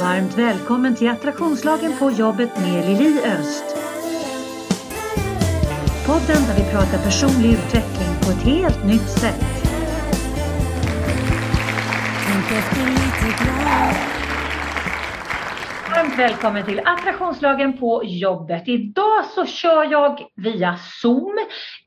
Varmt välkommen till Attraktionslagen på jobbet med Lili Öst. Podden där vi pratar personlig utveckling på ett helt nytt sätt. Varmt välkommen till Attraktionslagen på jobbet. Idag så kör jag via Zoom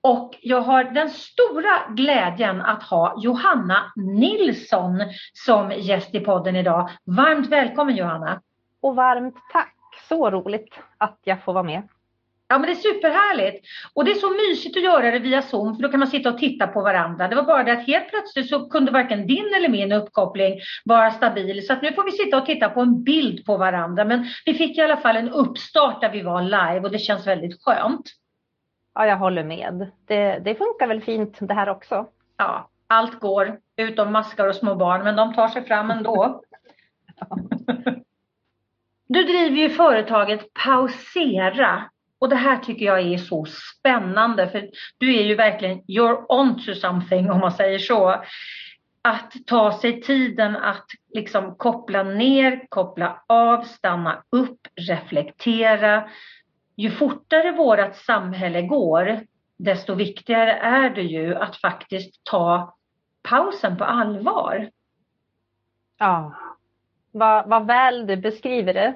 och jag har den stora glädjen att ha Johanna Nilsson som gäst i podden idag. Varmt välkommen Johanna! Och varmt tack! Så roligt att jag får vara med. Ja men det är superhärligt. Och det är så mysigt att göra det via Zoom för då kan man sitta och titta på varandra. Det var bara det att helt plötsligt så kunde varken din eller min uppkoppling vara stabil. Så att nu får vi sitta och titta på en bild på varandra. Men vi fick i alla fall en uppstart där vi var live och det känns väldigt skönt. Ja, jag håller med. Det, det funkar väl fint det här också. Ja, allt går utom maskar och små barn men de tar sig fram ändå. Du driver ju företaget Pausera och det här tycker jag är så spännande för du är ju verkligen, you're on to something om man säger så. Att ta sig tiden att liksom koppla ner, koppla av, stanna upp, reflektera. Ju fortare vårt samhälle går, desto viktigare är det ju att faktiskt ta pausen på allvar. Ja, vad, vad väl du beskriver det.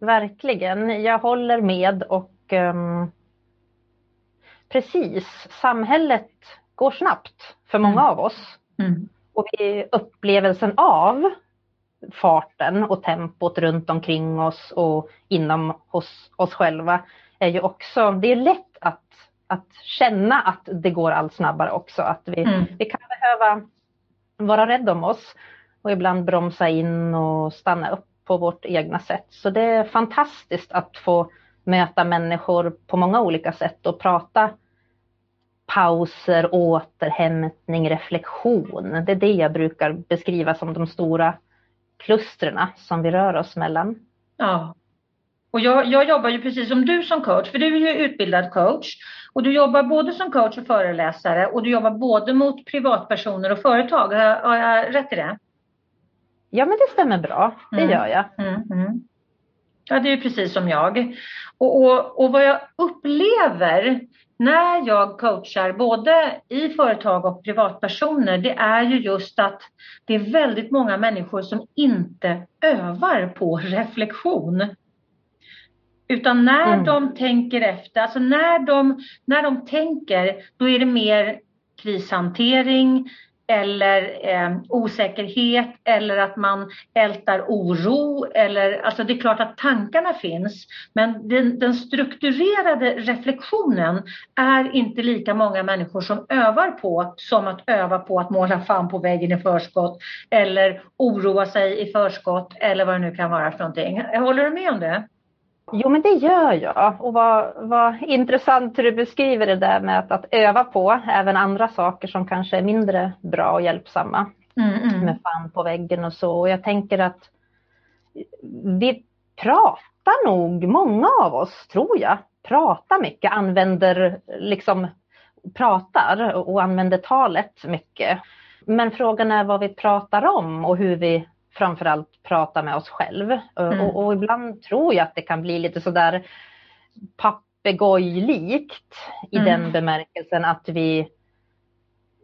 Verkligen. Jag håller med och um, precis, samhället går snabbt för många mm. av oss. Mm. Och vi, upplevelsen av farten och tempot runt omkring oss och inom hos oss själva är ju också, det är lätt att, att känna att det går allt snabbare också. Att vi, mm. vi kan behöva vara rädda om oss och ibland bromsa in och stanna upp på vårt egna sätt. Så det är fantastiskt att få möta människor på många olika sätt och prata pauser, återhämtning, reflektion. Det är det jag brukar beskriva som de stora klustren som vi rör oss mellan. Ja. Och jag, jag, jobbar ju precis som du som coach, för du är ju utbildad coach. Och du jobbar både som coach och föreläsare och du jobbar både mot privatpersoner och företag. Har jag, har jag rätt i det? Ja, men det stämmer bra. Det mm. gör jag. Mm, mm. Ja, det är precis som jag. Och, och, och vad jag upplever när jag coachar både i företag och privatpersoner, det är ju just att det är väldigt många människor som inte övar på reflektion. Utan när mm. de tänker efter, alltså när de, när de tänker, då är det mer krishantering, eller eh, osäkerhet eller att man ältar oro. Eller, alltså det är klart att tankarna finns men den, den, strukturerade reflektionen är inte lika många människor som övar på som att öva på att måla fan på väggen i förskott eller oroa sig i förskott eller vad det nu kan vara för någonting. Håller du med om det? Jo, men det gör jag. Och vad, vad intressant hur du beskriver det där med att, att öva på även andra saker som kanske är mindre bra och hjälpsamma. Mm, mm. Med fan på väggen och så. Och jag tänker att vi pratar nog, många av oss tror jag, pratar mycket, använder liksom pratar och använder talet mycket. Men frågan är vad vi pratar om och hur vi framförallt prata med oss själv. Mm. Och, och, ibland tror jag att det kan bli lite sådär papegojlikt i mm. den bemärkelsen att vi,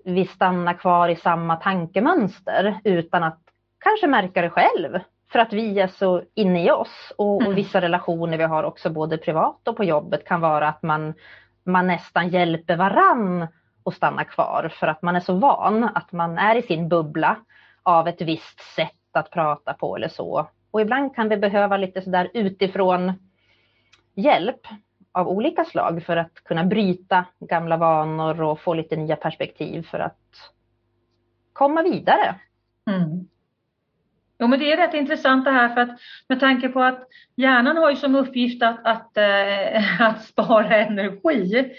vi stannar kvar i samma tankemönster utan att kanske märka det själv. För att vi är så inne i oss och, och mm. vissa relationer vi har också både privat och på jobbet kan vara att man, man nästan hjälper varann att stanna kvar för att man är så van att man är i sin bubbla av ett visst sätt att prata på eller så. Och ibland kan vi behöva lite sådär utifrån hjälp av olika slag för att kunna bryta gamla vanor och få lite nya perspektiv för att komma vidare. Mm. Jo, men det är rätt intressant det här för att med tanke på att hjärnan har ju som uppgift att, att, äh, att spara energi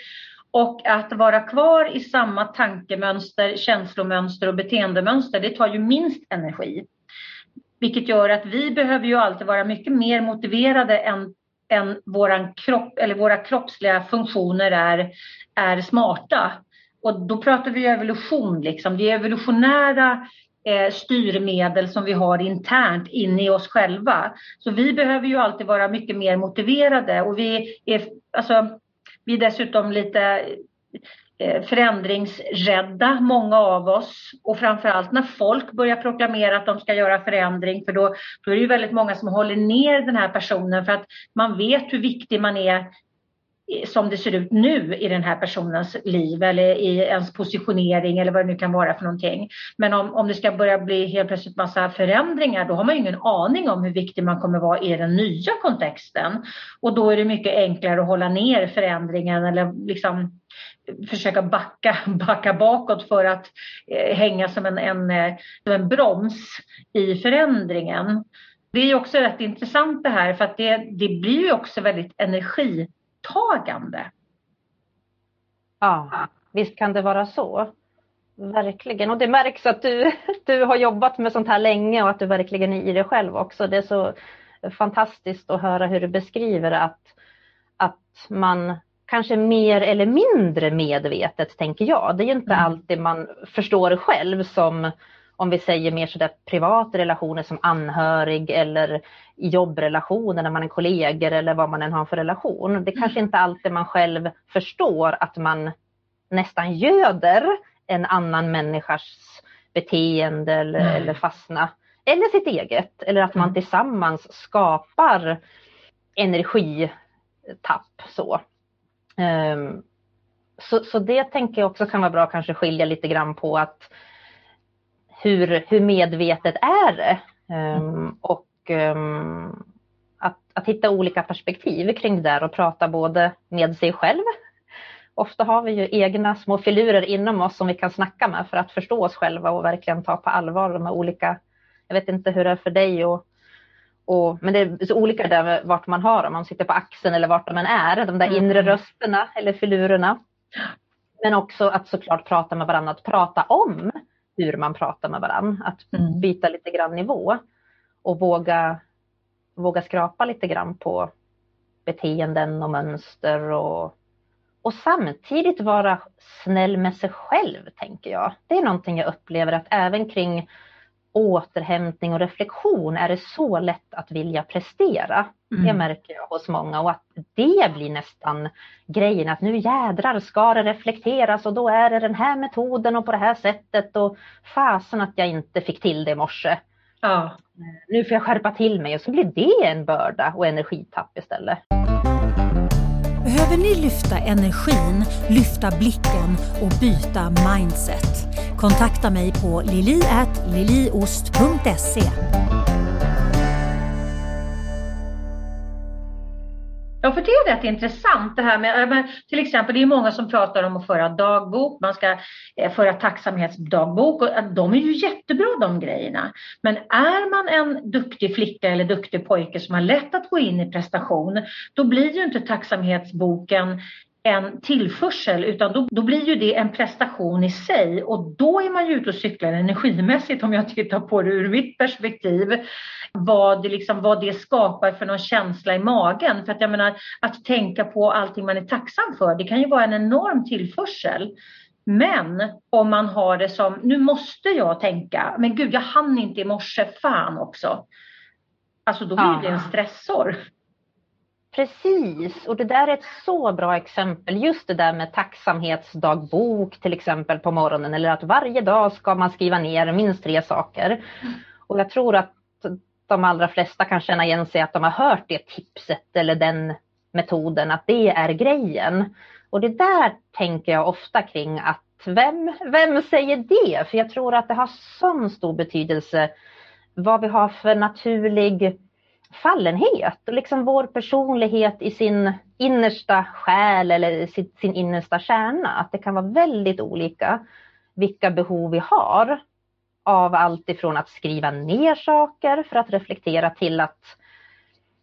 och att vara kvar i samma tankemönster, känslomönster och beteendemönster, det tar ju minst energi. Vilket gör att vi behöver ju alltid vara mycket mer motiverade än, än våran kropp, eller våra kroppsliga funktioner är, är smarta. Och då pratar vi evolution, liksom. det är evolutionära eh, styrmedel som vi har internt inne i oss själva. Så vi behöver ju alltid vara mycket mer motiverade och vi är, alltså, vi är dessutom lite Eh, förändringsrädda, många av oss. Och framförallt när folk börjar proklamera att de ska göra förändring, för då, då är det ju väldigt många som håller ner den här personen för att man vet hur viktig man är eh, som det ser ut nu i den här personens liv eller i ens positionering eller vad det nu kan vara för någonting. Men om, om det ska börja bli helt plötsligt massa förändringar då har man ju ingen aning om hur viktig man kommer vara i den nya kontexten. Och då är det mycket enklare att hålla ner förändringen eller liksom försöka backa, backa bakåt för att eh, hänga som en, en, eh, som en broms i förändringen. Det är också rätt intressant det här för att det, det blir ju också väldigt energitagande. Ja, visst kan det vara så. Verkligen, och det märks att du, du har jobbat med sånt här länge och att du verkligen är i det själv också. Det är så fantastiskt att höra hur du beskriver att, att man kanske mer eller mindre medvetet, tänker jag. Det är ju inte mm. alltid man förstår själv som om vi säger mer sådär privata relationer som anhörig eller jobbrelationer när man är kollegor eller vad man än har för relation. Det är kanske mm. inte alltid man själv förstår att man nästan göder en annan människas beteende eller, mm. eller fastna. Eller sitt eget. Eller att man mm. tillsammans skapar energitapp. Så. Um, så, så det tänker jag också kan vara bra att kanske skilja lite grann på att hur, hur medvetet är det? Um, och um, att, att hitta olika perspektiv kring det där och prata både med sig själv. Ofta har vi ju egna små filurer inom oss som vi kan snacka med för att förstå oss själva och verkligen ta på allvar de här olika, jag vet inte hur det är för dig och och, men det är så olika där vart man har dem, man sitter på axeln eller vart man är, de där mm. inre rösterna eller filurerna. Men också att såklart prata med varandra, att prata om hur man pratar med varandra, att mm. byta lite grann nivå och våga, våga skrapa lite grann på beteenden och mönster och, och samtidigt vara snäll med sig själv, tänker jag. Det är någonting jag upplever att även kring återhämtning och reflektion är det så lätt att vilja prestera. Mm. Det märker jag hos många och att det blir nästan grejen att nu jädrar ska det reflekteras och då är det den här metoden och på det här sättet och fasen att jag inte fick till det i morse. Ja. Nu får jag skärpa till mig och så blir det en börda och energitapp istället. Behöver ni lyfta energin, lyfta blicken och byta mindset? Kontakta mig på lili.liliost.se Ja, för det är rätt intressant det här med, till exempel det är många som pratar om att föra dagbok, man ska eh, föra tacksamhetsdagbok och eh, de är ju jättebra de grejerna. Men är man en duktig flicka eller duktig pojke som har lätt att gå in i prestation, då blir ju inte tacksamhetsboken en tillförsel utan då, då, blir ju det en prestation i sig och då är man ju ute och cyklar energimässigt om jag tittar på det ur mitt perspektiv. Vad det, liksom, vad det skapar för någon känsla i magen. För att jag menar att tänka på allting man är tacksam för det kan ju vara en enorm tillförsel. Men om man har det som, nu måste jag tänka, men gud jag hann inte i morse, fan också. Alltså då blir ja. det en stressor. Precis, och det där är ett så bra exempel. Just det där med tacksamhetsdagbok till exempel på morgonen eller att varje dag ska man skriva ner minst tre saker. Och jag tror att de allra flesta kan känna igen sig att de har hört det tipset eller den metoden, att det är grejen. Och det där tänker jag ofta kring att vem, vem säger det? För jag tror att det har sån stor betydelse vad vi har för naturlig fallenhet och liksom vår personlighet i sin innersta själ eller sin, sin innersta kärna. Att det kan vara väldigt olika vilka behov vi har av allt ifrån att skriva ner saker för att reflektera till att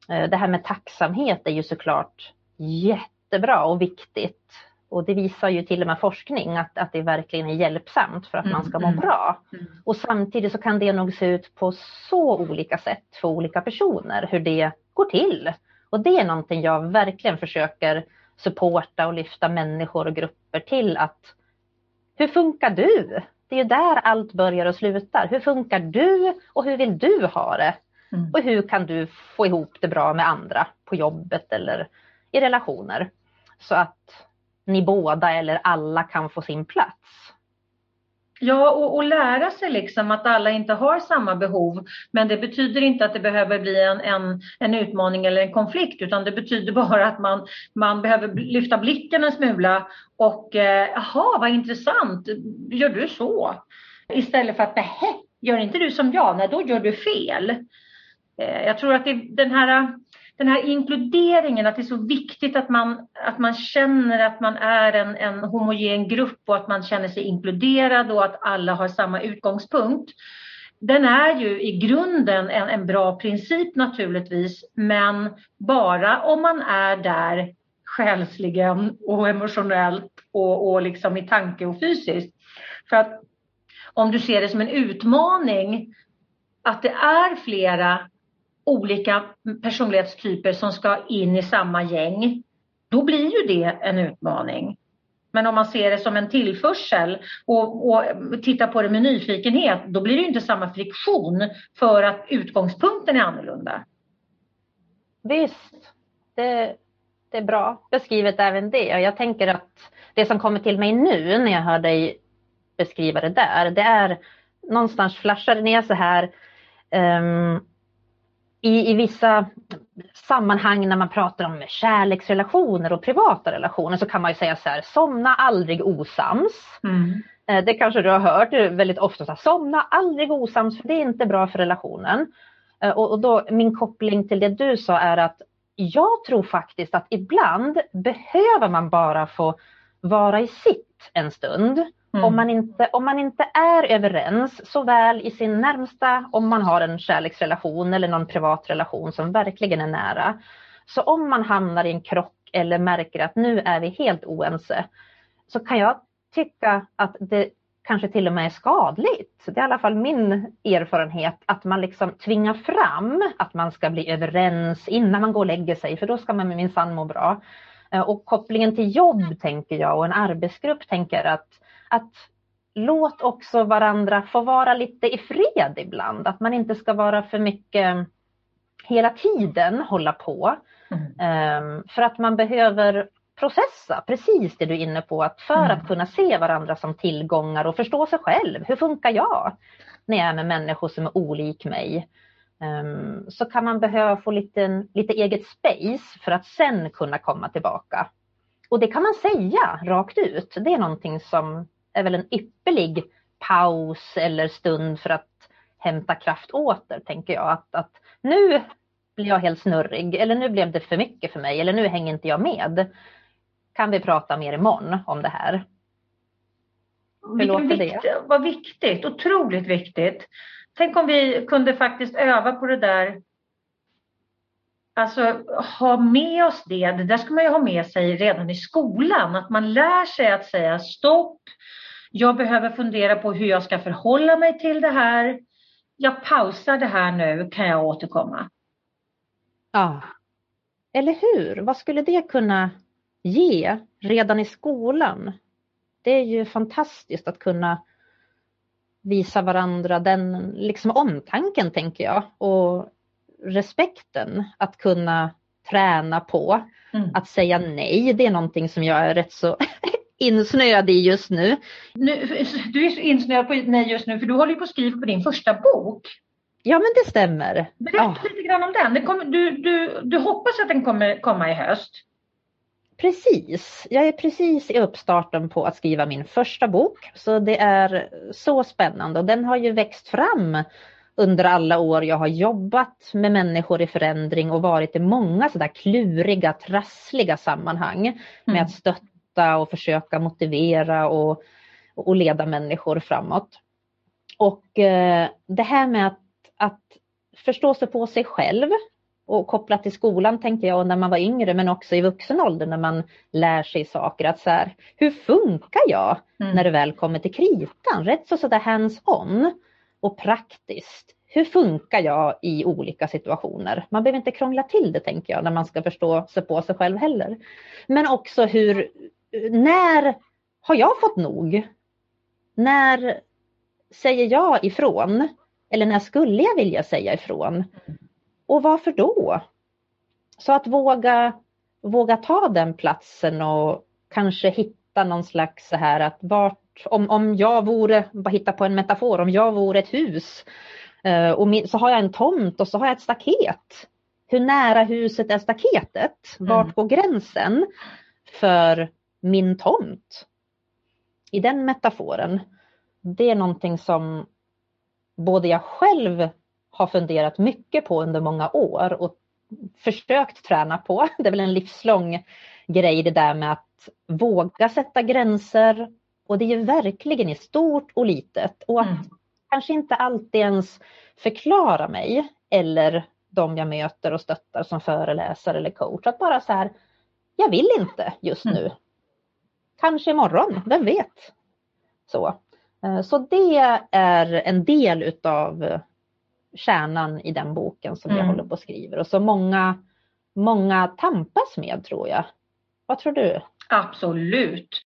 eh, det här med tacksamhet är ju såklart jättebra och viktigt och det visar ju till och med forskning att, att det verkligen är hjälpsamt för att mm, man ska må mm, bra. Mm. Och samtidigt så kan det nog se ut på så olika sätt för olika personer hur det går till. Och det är någonting jag verkligen försöker supporta och lyfta människor och grupper till att hur funkar du? Det är ju där allt börjar och slutar. Hur funkar du och hur vill du ha det? Mm. Och hur kan du få ihop det bra med andra på jobbet eller i relationer? Så att ni båda eller alla kan få sin plats. Ja, och, och, lära sig liksom att alla inte har samma behov. Men det betyder inte att det behöver bli en, en, en utmaning eller en konflikt utan det betyder bara att man, man behöver lyfta blicken en smula och eh, jaha, vad intressant, gör du så? Istället för att nej, gör inte du som jag, nej då gör du fel. Eh, jag tror att det, den här den här inkluderingen, att det är så viktigt att man, att man känner att man är en, en homogen grupp och att man känner sig inkluderad och att alla har samma utgångspunkt. Den är ju i grunden en, en bra princip naturligtvis, men bara om man är där själsligen och emotionellt och, och liksom i tanke och fysiskt. För att om du ser det som en utmaning att det är flera olika personlighetstyper som ska in i samma gäng, då blir ju det en utmaning. Men om man ser det som en tillförsel och, och tittar på det med nyfikenhet, då blir det inte samma friktion för att utgångspunkten är annorlunda. Visst, det, det är bra beskrivet även det. Och jag tänker att det som kommer till mig nu när jag hör dig beskriva det där, det är någonstans flashar det ner så här um, i, i vissa sammanhang när man pratar om kärleksrelationer och privata relationer så kan man ju säga så här, somna aldrig osams. Mm. Eh, det kanske du har hört väldigt ofta, så här, somna aldrig osams för det är inte bra för relationen. Eh, och, och då min koppling till det du sa är att jag tror faktiskt att ibland behöver man bara få vara i sitt en stund. Mm. Om, man inte, om man inte är överens såväl i sin närmsta, om man har en kärleksrelation eller någon privat relation som verkligen är nära. Så om man hamnar i en krock eller märker att nu är vi helt oense så kan jag tycka att det kanske till och med är skadligt. Det är i alla fall min erfarenhet att man liksom tvingar fram att man ska bli överens innan man går och lägger sig för då ska man minsann må bra. Eh, och kopplingen till jobb tänker jag och en arbetsgrupp tänker att att låt också varandra få vara lite i fred ibland. Att man inte ska vara för mycket hela tiden hålla på. Mm. Um, för att man behöver processa precis det du är inne på. Att för mm. att kunna se varandra som tillgångar och förstå sig själv. Hur funkar jag när jag är med människor som är olik mig? Um, så kan man behöva få lite, lite eget space för att sen kunna komma tillbaka. Och det kan man säga rakt ut. Det är någonting som är väl en ypperlig paus eller stund för att hämta kraft åter, tänker jag. Att, att nu blir jag helt snurrig eller nu blev det för mycket för mig eller nu hänger inte jag med. Kan vi prata mer imorgon om det här? Hur låter det? Vad viktigt, otroligt viktigt. Tänk om vi kunde faktiskt öva på det där Alltså ha med oss det, det där ska man ju ha med sig redan i skolan, att man lär sig att säga stopp, jag behöver fundera på hur jag ska förhålla mig till det här. Jag pausar det här nu, kan jag återkomma? Ja, eller hur? Vad skulle det kunna ge redan i skolan? Det är ju fantastiskt att kunna visa varandra den liksom omtanken tänker jag och respekten att kunna träna på. Mm. Att säga nej, det är någonting som jag är rätt så insnöad i just nu. nu. Du är så insnöad på nej just nu för du håller ju på att skriva på din första bok. Ja men det stämmer. Berätta oh. lite grann om den. den kommer, du, du, du hoppas att den kommer komma i höst? Precis, jag är precis i uppstarten på att skriva min första bok. Så det är så spännande och den har ju växt fram under alla år jag har jobbat med människor i förändring och varit i många sådär kluriga, trassliga sammanhang mm. med att stötta och försöka motivera och, och leda människor framåt. Och eh, det här med att, att förstå sig på sig själv och kopplat till skolan tänkte jag när man var yngre men också i vuxen ålder när man lär sig saker. Att så här, hur funkar jag mm. när det väl kommer till kritan? Rätt så sådär hands-on och praktiskt. Hur funkar jag i olika situationer? Man behöver inte krångla till det tänker jag när man ska förstå sig på sig själv heller. Men också hur, när har jag fått nog? När säger jag ifrån? Eller när skulle jag vilja säga ifrån? Och varför då? Så att våga, våga ta den platsen och kanske hitta någon slags så här att vart, om, om jag vore, bara hitta på en metafor, om jag vore ett hus eh, och min, så har jag en tomt och så har jag ett staket. Hur nära huset är staketet? Vart mm. går gränsen för min tomt? I den metaforen, det är någonting som både jag själv har funderat mycket på under många år och försökt träna på. Det är väl en livslång grej det där med att våga sätta gränser. Och det är ju verkligen i stort och litet. Och att mm. kanske inte alltid ens förklara mig eller de jag möter och stöttar som föreläsare eller coach. Att bara så här, jag vill inte just nu. Mm. Kanske imorgon, vem vet? Så. Eh, så det är en del utav kärnan i den boken som mm. jag håller på och skriver och som många, många tampas med tror jag. Vad tror du? Absolut.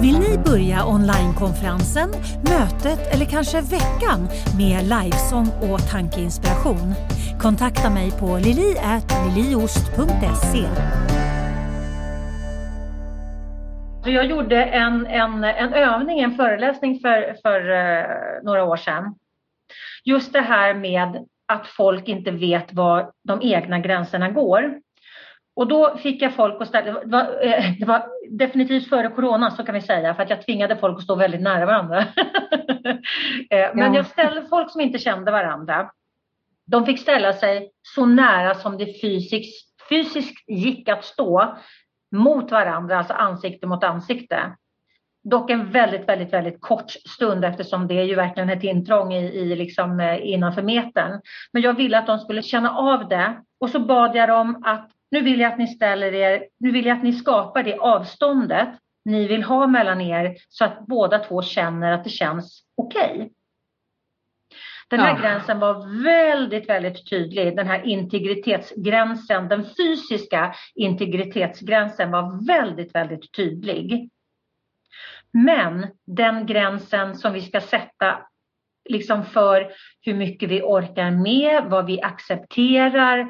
Vill ni börja onlinekonferensen, mötet eller kanske veckan med livesång och tankeinspiration? Kontakta mig på lili.liliost.se Jag gjorde en, en, en övning, en föreläsning för, för uh, några år sedan just det här med att folk inte vet var de egna gränserna går. Och då fick jag folk att ställa, det var, eh, det var, definitivt före corona så kan vi säga, för att jag tvingade folk att stå väldigt nära varandra. Eh, men jag ställde folk som inte kände varandra. De fick ställa sig så nära som det fysiskt, fysiskt gick att stå mot varandra, alltså ansikte mot ansikte. Dock en väldigt, väldigt, väldigt kort stund eftersom det är ju verkligen ett intrång i, i liksom, eh, innanför metern. Men jag ville att de skulle känna av det och så bad jag dem att nu vill jag att ni ställer er, nu vill jag att ni skapar det avståndet ni vill ha mellan er så att båda två känner att det känns okej. Okay. Den här ja. gränsen var väldigt, väldigt tydlig. Den här integritetsgränsen, den fysiska integritetsgränsen var väldigt, väldigt tydlig. Men den gränsen som vi ska sätta liksom för hur mycket vi orkar med, vad vi accepterar,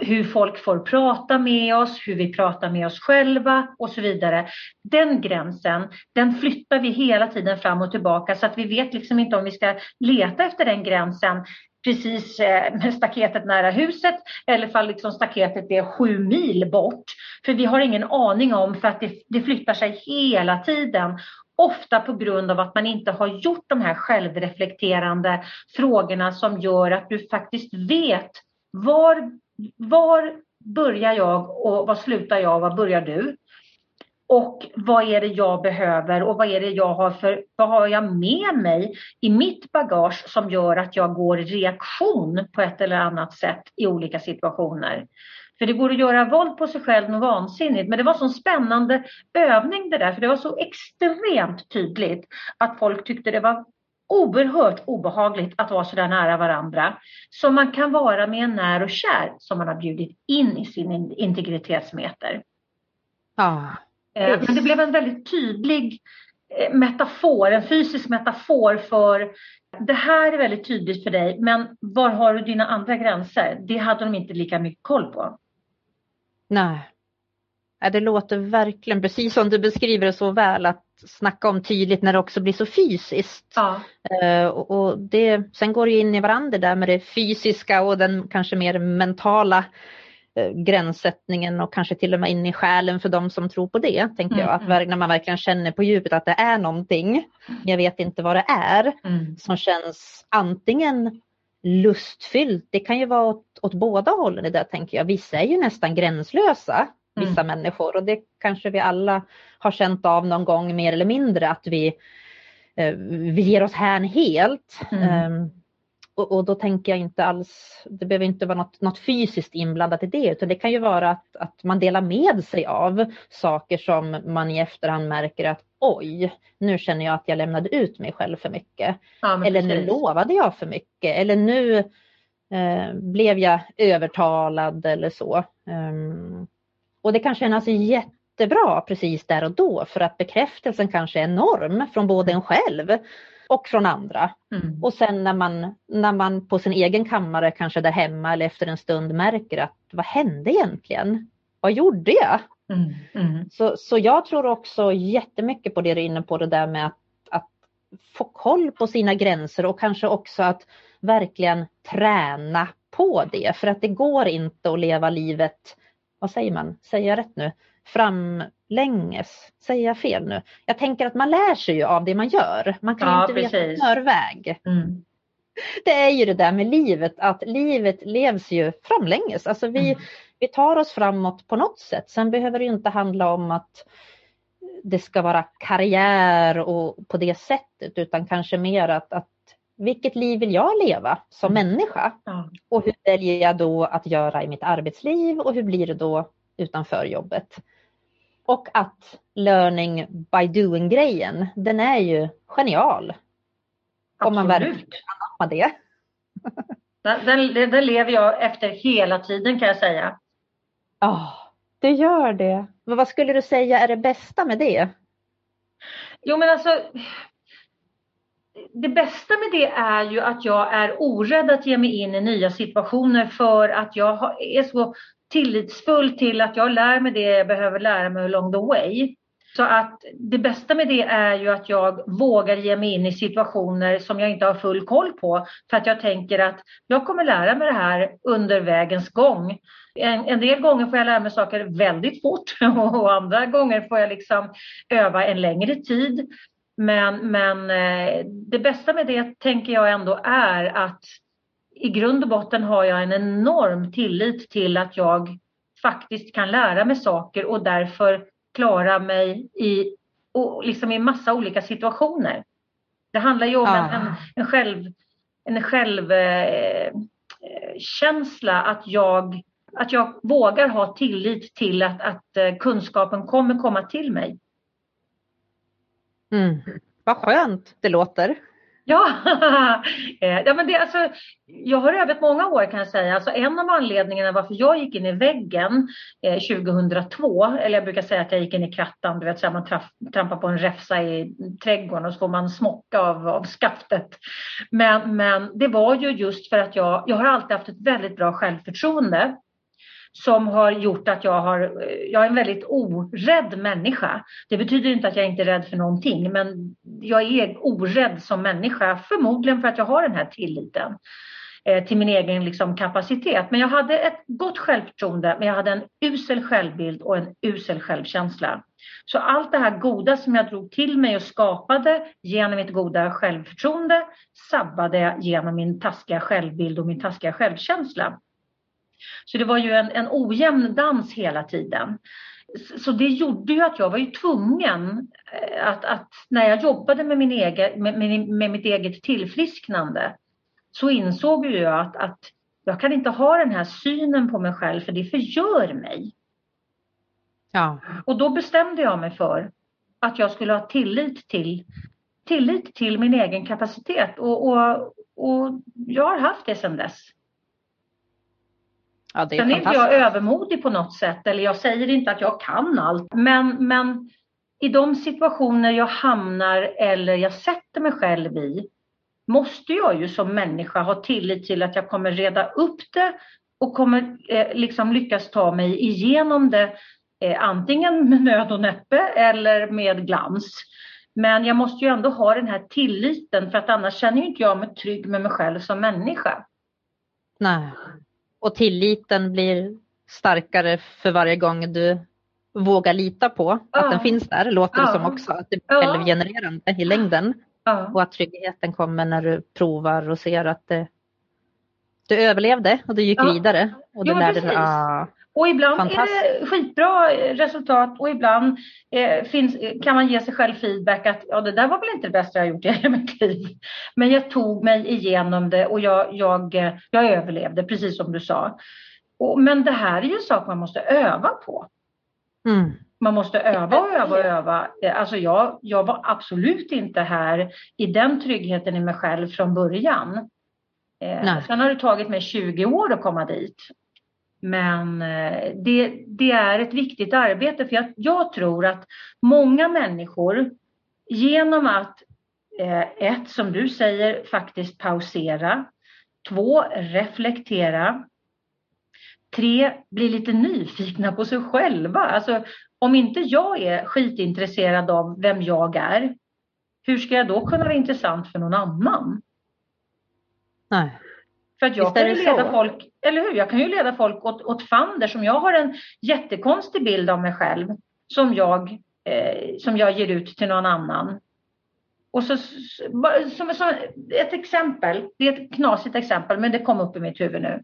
hur folk får prata med oss, hur vi pratar med oss själva och så vidare. Den gränsen, den flyttar vi hela tiden fram och tillbaka så att vi vet liksom inte om vi ska leta efter den gränsen precis eh, med staketet nära huset eller fall liksom staketet är sju mil bort. För vi har ingen aning om för att det, det flyttar sig hela tiden. Ofta på grund av att man inte har gjort de här självreflekterande frågorna som gör att du faktiskt vet var, var börjar jag och var slutar jag och var börjar du? Och vad är det jag behöver och vad är det jag har för, vad har jag med mig i mitt bagage som gör att jag går i reaktion på ett eller annat sätt i olika situationer. För det går att göra våld på sig själv något vansinnigt. Men det var så spännande övning det där, för det var så extremt tydligt att folk tyckte det var oerhört obehagligt att vara så där nära varandra. Som man kan vara med en när och kär som man har bjudit in i sin integritetsmeter. Ja. Eh, men det blev en väldigt tydlig eh, metafor, en fysisk metafor för det här är väldigt tydligt för dig, men var har du dina andra gränser? Det hade de inte lika mycket koll på. Nej. Det låter verkligen precis som du beskriver det så väl att snacka om tydligt när det också blir så fysiskt. Ja. Uh, och det, sen går det in i varandra där med det fysiska och den kanske mer mentala uh, gränssättningen och kanske till och med in i själen för de som tror på det. Tänker mm. jag, att mm. när man verkligen känner på djupet att det är någonting, jag vet inte vad det är, mm. som känns antingen lustfyllt. Det kan ju vara åt, åt båda hållen i det tänker jag. Vissa är ju nästan gränslösa, vissa mm. människor och det kanske vi alla har känt av någon gång mer eller mindre att vi, eh, vi ger oss hän helt. Mm. Um, och, och, då tänker jag inte alls, det behöver inte vara något, något fysiskt inblandat i det utan det kan ju vara att, att man delar med sig av saker som man i efterhand märker att oj, nu känner jag att jag lämnade ut mig själv för mycket. Ja, eller nu lovade jag för mycket eller nu eh, blev jag övertalad eller så. Um, och det kan kännas jättebra precis där och då för att bekräftelsen kanske är enorm från både en själv och från andra. Mm. Och sen när man, när man på sin egen kammare, kanske där hemma eller efter en stund märker att vad hände egentligen? Vad gjorde jag? Mm. Mm. Så, så jag tror också jättemycket på det du är inne på, det där med att, att få koll på sina gränser och kanske också att verkligen träna på det. För att det går inte att leva livet, vad säger man, säger jag rätt nu? framlänges. Säger jag fel nu? Jag tänker att man lär sig ju av det man gör. Man kan ja, inte precis. veta förväg. Mm. Det är ju det där med livet, att livet levs ju framlänges. Alltså vi, mm. vi tar oss framåt på något sätt. Sen behöver det ju inte handla om att det ska vara karriär och på det sättet utan kanske mer att, att vilket liv vill jag leva som mm. människa? Ja. Och hur väljer jag då att göra i mitt arbetsliv och hur blir det då utanför jobbet? Och att learning by doing-grejen, den är ju genial. Absolut. Om man verkligen anammar det. Den, den, den, lever jag efter hela tiden kan jag säga. Ja, oh, det gör det. Men vad skulle du säga är det bästa med det? Jo men alltså det bästa med det är ju att jag är orädd att ge mig in i nya situationer för att jag är så tillitsfull till att jag lär mig det jag behöver lära mig along the way. Så att det bästa med det är ju att jag vågar ge mig in i situationer som jag inte har full koll på. För att jag tänker att jag kommer lära mig det här under vägens gång. En, en del gånger får jag lära mig saker väldigt fort och andra gånger får jag liksom öva en längre tid. Men, men eh, det bästa med det tänker jag ändå är att i grund och botten har jag en enorm tillit till att jag faktiskt kan lära mig saker och därför klara mig i, och liksom i massa olika situationer. Det handlar ju om ah. en, en, själv, en självkänsla eh, att, jag, att jag vågar ha tillit till att, att eh, kunskapen kommer komma till mig. Mm. Vad skönt det låter. Ja, eh, ja men det, alltså, jag har övat många år kan jag säga. Alltså, en av anledningarna varför jag gick in i väggen eh, 2002, eller jag brukar säga att jag gick in i krattan, du vet så här, man traf, trampar på en räfsa i trädgården och så får man smocka av, av skaftet. Men, men det var ju just för att jag, jag har alltid haft ett väldigt bra självförtroende som har gjort att jag har, jag är en väldigt orädd människa. Det betyder inte att jag inte är rädd för någonting, men jag är orädd som människa, förmodligen för att jag har den här tilliten eh, till min egen liksom, kapacitet. Men jag hade ett gott självförtroende, men jag hade en usel självbild och en usel självkänsla. Så allt det här goda som jag drog till mig och skapade genom mitt goda självförtroende sabbade jag genom min taskiga självbild och min taskiga självkänsla. Så det var ju en, en ojämn dans hela tiden. Så det gjorde ju att jag var ju tvungen eh, att, att när jag jobbade med, min egen, med, med, med mitt eget tillfrisknande så insåg ju jag att, att jag kan inte ha den här synen på mig själv för det förgör mig. Ja. Och då bestämde jag mig för att jag skulle ha tillit till, tillit till min egen kapacitet och, och, och jag har haft det sedan dess. Ja, det är Sen är inte jag övermodig på något sätt eller jag säger inte att jag kan allt. Men, men i de situationer jag hamnar eller jag sätter mig själv i måste jag ju som människa ha tillit till att jag kommer reda upp det och kommer eh, liksom lyckas ta mig igenom det eh, antingen med nöd och näppe eller med glans. Men jag måste ju ändå ha den här tilliten för att annars känner inte jag mig trygg med mig själv som människa. Nej. Och tilliten blir starkare för varje gång du vågar lita på ja. att den finns där, låter det som också. Att det blir ja. självgenererande i längden. Ja. Och att tryggheten kommer när du provar och ser att det, du överlevde och du gick vidare. Och du jo, lärde dig, ah, och ibland är det skitbra resultat och ibland eh, finns, kan man ge sig själv feedback att ja, det där var väl inte det bästa jag gjort i hela mitt liv. Men jag tog mig igenom det och jag, jag, jag överlevde, precis som du sa. Och, men det här är ju en sak man måste öva på. Mm. Man måste öva och öva och öva. Alltså jag, jag var absolut inte här i den tryggheten i mig själv från början. Eh, sen har det tagit mig 20 år att komma dit. Men eh, det, det, är ett viktigt arbete för jag, jag tror att många människor genom att eh, ett, som du säger, faktiskt pausera. Två, reflektera. Tre, bli lite nyfikna på sig själva. Alltså, om inte jag är skitintresserad av vem jag är, hur ska jag då kunna vara intressant för någon annan? Nej. För att jag kan ju leda så. folk, eller hur? Jag kan ju leda folk åt, åt fanders. Som jag har en jättekonstig bild av mig själv som jag, eh, som jag ger ut till någon annan. Och så, som, som ett exempel, det är ett knasigt exempel men det kom upp i mitt huvud nu.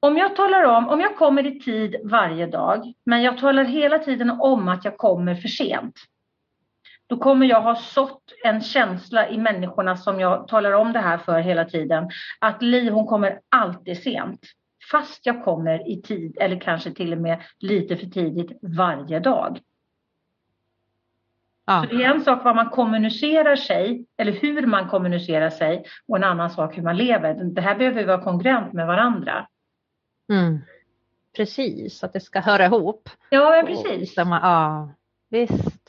Om jag talar om, om jag kommer i tid varje dag, men jag talar hela tiden om att jag kommer för sent. Då kommer jag ha sått en känsla i människorna som jag talar om det här för hela tiden. Att Li hon kommer alltid sent. Fast jag kommer i tid eller kanske till och med lite för tidigt varje dag. Ja. Så det är en sak vad man kommunicerar sig eller hur man kommunicerar sig och en annan sak hur man lever. Det här behöver vara kongruent med varandra. Mm. Precis, att det ska höra ihop. Ja, precis. Och, ja, visst.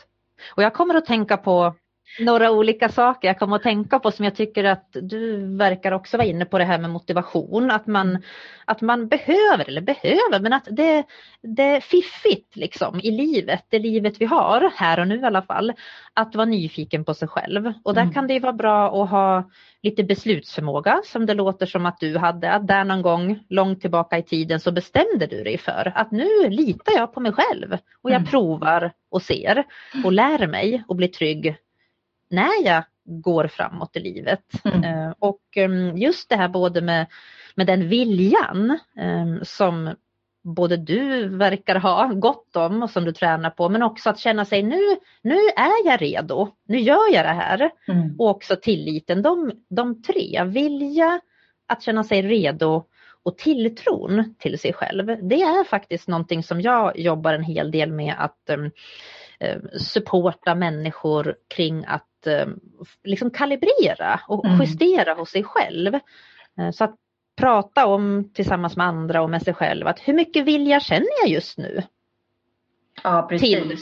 Och jag kommer att tänka på några olika saker jag kommer att tänka på som jag tycker att du verkar också vara inne på det här med motivation. Att man, att man behöver, eller behöver, men att det, det är fiffigt liksom i livet, det livet vi har här och nu i alla fall. Att vara nyfiken på sig själv. Och där mm. kan det vara bra att ha lite beslutsförmåga som det låter som att du hade. Att där någon gång långt tillbaka i tiden så bestämde du dig för att nu litar jag på mig själv och jag mm. provar och ser och lär mig och blir trygg när jag går framåt i livet. Mm. Eh, och ehm, just det här både med, med den viljan ehm, som både du verkar ha gott om och som du tränar på men också att känna sig nu, nu är jag redo, nu gör jag det här. Mm. Och också tilliten, de, de tre, vilja, att känna sig redo och tilltron till sig själv. Det är faktiskt någonting som jag jobbar en hel del med att um, supporta människor kring att eh, liksom kalibrera och mm. justera hos sig själv. Eh, så att prata om tillsammans med andra och med sig själv att hur mycket vilja känner jag just nu? Ja, precis. Till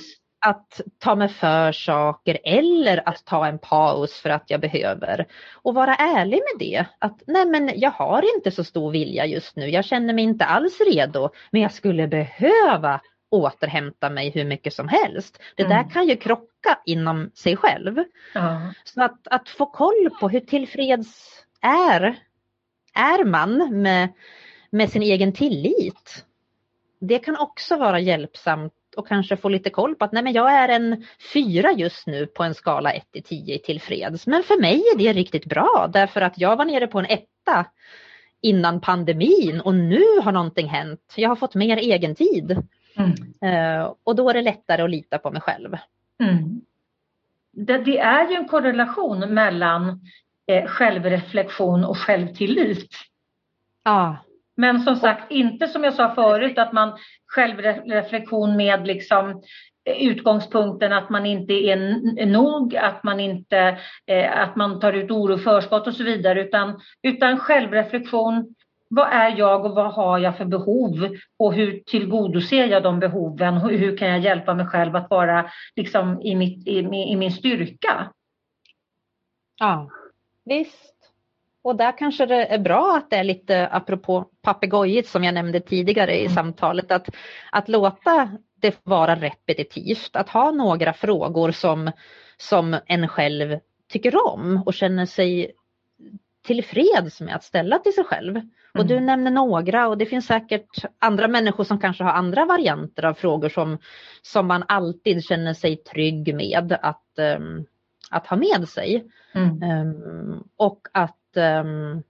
att ta mig för saker eller att ta en paus för att jag behöver. Och vara ärlig med det. Att nej men jag har inte så stor vilja just nu. Jag känner mig inte alls redo. Men jag skulle behöva återhämta mig hur mycket som helst. Det mm. där kan ju krocka inom sig själv. Ja. Så att, att få koll på hur tillfreds är, är man med, med sin egen tillit. Det kan också vara hjälpsamt och kanske få lite koll på att nej men jag är en fyra just nu på en skala 1 till 10 tillfreds. Men för mig är det riktigt bra därför att jag var nere på en etta innan pandemin och nu har någonting hänt. Jag har fått mer egen tid. Mm. Uh, och då är det lättare att lita på mig själv. Mm. Det, det, är ju en korrelation mellan eh, självreflektion och självtillit. Ja. Men som sagt, inte som jag sa förut att man självreflektion med liksom eh, utgångspunkten att man inte är nog, att man inte eh, att man tar ut oro förskott och så vidare utan, utan självreflektion vad är jag och vad har jag för behov och hur tillgodoser jag de behoven? Hur kan jag hjälpa mig själv att vara liksom i, mitt, i, i min styrka? Ja, visst. Och där kanske det är bra att det är lite apropå papegojigt som jag nämnde tidigare i mm. samtalet att, att låta det vara repetitivt, att ha några frågor som, som en själv tycker om och känner sig tillfreds med att ställa till sig själv. Och du mm. nämner några och det finns säkert andra människor som kanske har andra varianter av frågor som, som man alltid känner sig trygg med att, um, att ha med sig. Mm. Um, och att um,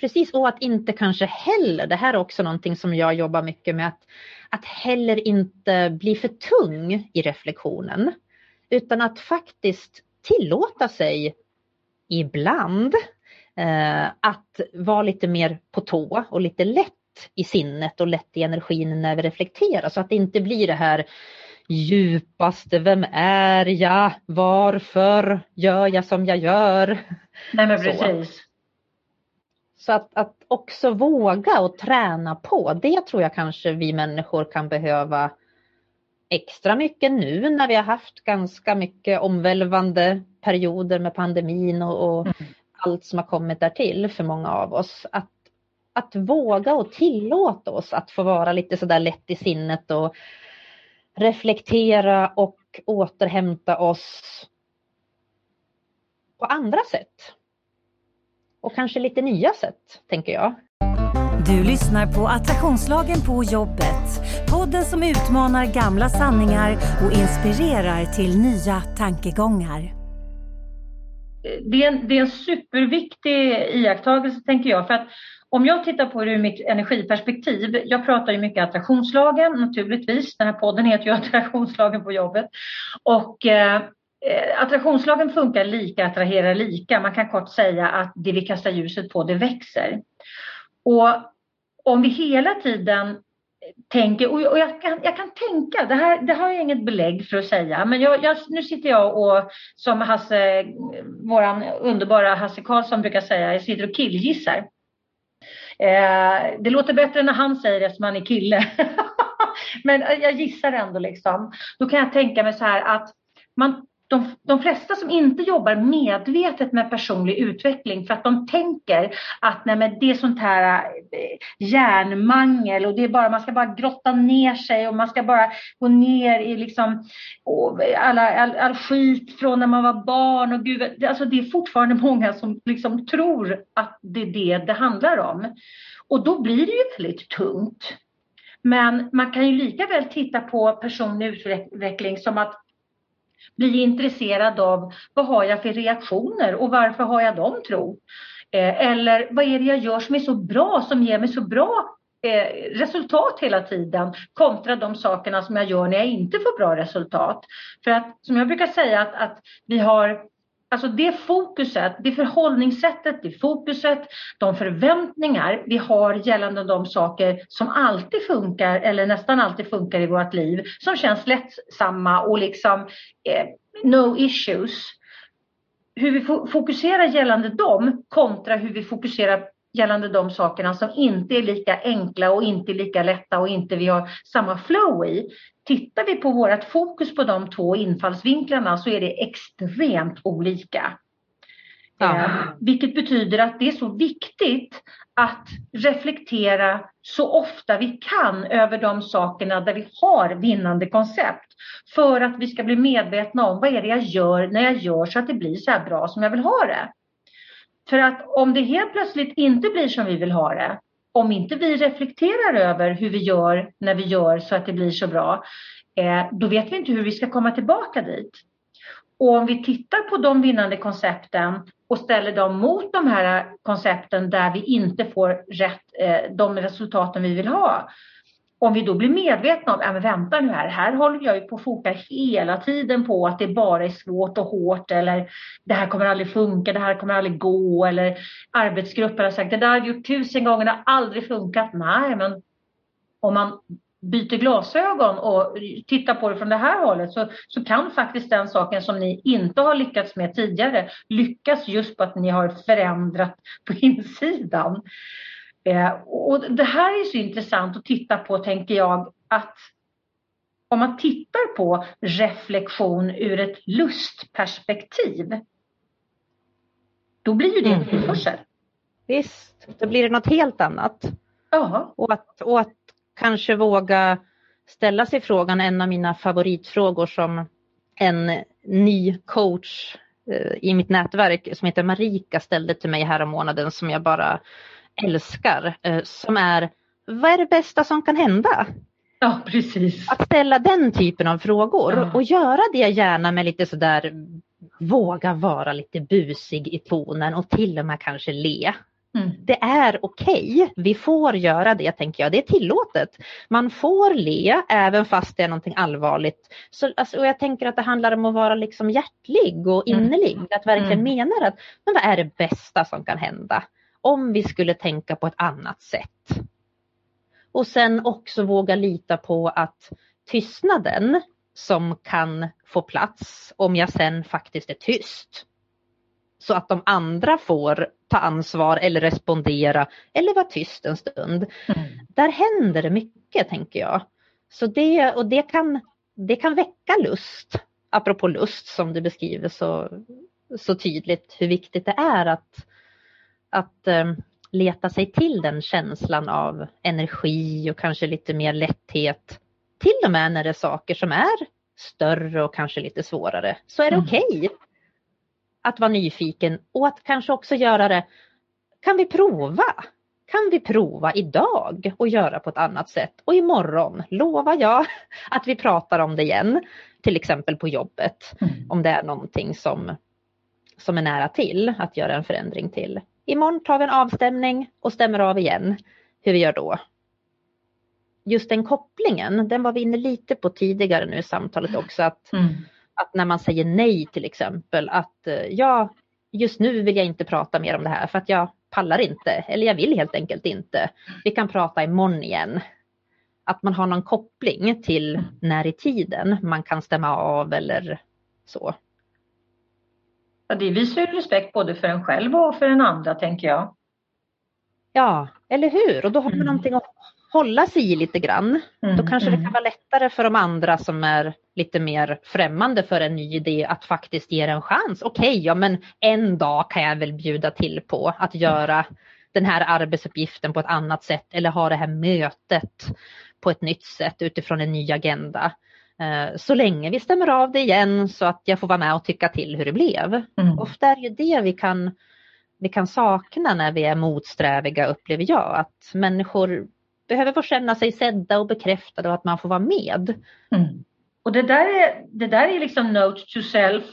Precis, och att inte kanske heller, det här är också någonting som jag jobbar mycket med, att, att heller inte bli för tung i reflektionen. Utan att faktiskt tillåta sig ibland att vara lite mer på tå och lite lätt i sinnet och lätt i energin när vi reflekterar så att det inte blir det här djupaste, vem är jag, varför gör jag som jag gör? Nej men precis. Så, så att, att också våga och träna på, det tror jag kanske vi människor kan behöva extra mycket nu när vi har haft ganska mycket omvälvande perioder med pandemin och, och mm allt som har kommit därtill för många av oss. Att, att våga och tillåta oss att få vara lite sådär lätt i sinnet och reflektera och återhämta oss på andra sätt. Och kanske lite nya sätt, tänker jag. Du lyssnar på Attraktionslagen på jobbet. Podden som utmanar gamla sanningar och inspirerar till nya tankegångar. Det är, en, det är en superviktig iakttagelse tänker jag. För att om jag tittar på det ur mitt energiperspektiv, jag pratar ju mycket attraktionslagen naturligtvis, den här podden heter ju attraktionslagen på jobbet. Och eh, eh, attraktionslagen funkar lika, attraherar lika. Man kan kort säga att det vi kastar ljuset på, det växer. Och om vi hela tiden tänker, och jag kan, jag kan tänka, det här det har jag inget belägg för att säga, men jag, jag, nu sitter jag och som Hasse, våran underbara Hasse Karlsson brukar säga, jag sitter och killgissar. Eh, det låter bättre när han säger det som han är kille. men eh, jag gissar ändå liksom. Då kan jag tänka mig så här att man de, de flesta som inte jobbar medvetet med personlig utveckling för att de tänker att nej men det är sånt här eh, hjärnmangel och det är bara, man ska bara grotta ner sig och man ska bara gå ner i liksom alla, all, all skit från när man var barn och gud, alltså det är fortfarande många som liksom tror att det är det det handlar om. Och då blir det ju väldigt tungt. Men man kan ju lika väl titta på personlig utveckling som att bli intresserad av vad har jag för reaktioner och varför har jag dem tro? Eh, eller vad är det jag gör som är så bra, som ger mig så bra eh, resultat hela tiden kontra de sakerna som jag gör när jag inte får bra resultat. För att som jag brukar säga att, att vi har Alltså det fokuset, det förhållningssättet, det fokuset, de förväntningar vi har gällande de saker som alltid funkar eller nästan alltid funkar i vårt liv, som känns lättsamma och liksom eh, no issues. Hur vi fokuserar gällande dem kontra hur vi fokuserar gällande de sakerna som inte är lika enkla och inte lika lätta och inte vi har samma flow i. Tittar vi på vårt fokus på de två infallsvinklarna så är det extremt olika. Ja. Eh, vilket betyder att det är så viktigt att reflektera så ofta vi kan över de sakerna där vi har vinnande koncept. För att vi ska bli medvetna om vad är det jag gör när jag gör så att det blir så här bra som jag vill ha det. För att om det helt plötsligt inte blir som vi vill ha det, om inte vi reflekterar över hur vi gör när vi gör så att det blir så bra, eh, då vet vi inte hur vi ska komma tillbaka dit. Och om vi tittar på de vinnande koncepten och ställer dem mot de här koncepten där vi inte får rätt, eh, de resultaten vi vill ha, om vi då blir medvetna om, ja men vänta nu här, här håller jag ju på att fokar hela tiden på att det bara är svårt och hårt eller det här kommer aldrig funka, det här kommer aldrig gå eller arbetsgrupper har sagt det där har jag gjort tusen gånger, det har aldrig funkat. Nej, men om man byter glasögon och tittar på det från det här hållet så, så kan faktiskt den saken som ni inte har lyckats med tidigare lyckas just på att ni har förändrat på insidan. Eh, och det här är så intressant att titta på, tänker jag, att om man tittar på reflektion ur ett lustperspektiv, då blir ju det en tillförsel. Mm. Visst, då blir det något helt annat. Ja. Och att, och att kanske våga ställa sig frågan, en av mina favoritfrågor som en ny coach eh, i mitt nätverk som heter Marika ställde till mig här månaden som jag bara älskar eh, som är vad är det bästa som kan hända? Ja, precis. Att ställa den typen av frågor ja. och göra det gärna med lite sådär våga vara lite busig i tonen och till och med kanske le. Mm. Det är okej, okay. vi får göra det tänker jag, det är tillåtet. Man får le även fast det är någonting allvarligt. Så, alltså, och jag tänker att det handlar om att vara liksom hjärtlig och mm. innerlig, mm. att verkligen mm. mena att men vad är det bästa som kan hända? Om vi skulle tänka på ett annat sätt. Och sen också våga lita på att tystnaden som kan få plats om jag sen faktiskt är tyst. Så att de andra får ta ansvar eller respondera eller vara tyst en stund. Mm. Där händer det mycket tänker jag. Så det, och det kan det kan väcka lust. Apropå lust som du beskriver så, så tydligt hur viktigt det är att, att um, leta sig till den känslan av energi och kanske lite mer lätthet. Till och med när det är saker som är större och kanske lite svårare så är det mm. okej okay att vara nyfiken och att kanske också göra det. Kan vi prova? Kan vi prova idag och göra på ett annat sätt? Och imorgon lovar jag att vi pratar om det igen. Till exempel på jobbet. Mm. Om det är någonting som, som är nära till att göra en förändring till. Imorgon tar vi en avstämning och stämmer av igen hur vi gör då. Just den kopplingen, den var vi inne lite på tidigare nu i samtalet också. Att, mm. att när man säger nej till exempel, att eh, ja, just nu vill jag inte prata mer om det här för att jag pallar inte eller jag vill helt enkelt inte. Vi kan prata imorgon igen. Att man har någon koppling till när i tiden man kan stämma av eller så. Ja, det visar ju respekt både för en själv och för den andra tänker jag. Ja, eller hur? Och då har man mm. någonting att hålla sig i lite grann. Mm, då kanske mm. det kan vara lättare för de andra som är lite mer främmande för en ny idé att faktiskt ge en chans. Okej, okay, ja men en dag kan jag väl bjuda till på att göra den här arbetsuppgiften på ett annat sätt eller ha det här mötet på ett nytt sätt utifrån en ny agenda. Eh, så länge vi stämmer av det igen så att jag får vara med och tycka till hur det blev. Mm. Ofta är det ju det vi kan, vi kan sakna när vi är motsträviga upplever jag. Att människor behöver få känna sig sedda och bekräftade och att man får vara med. Mm. Och det där, är, det där är liksom note to self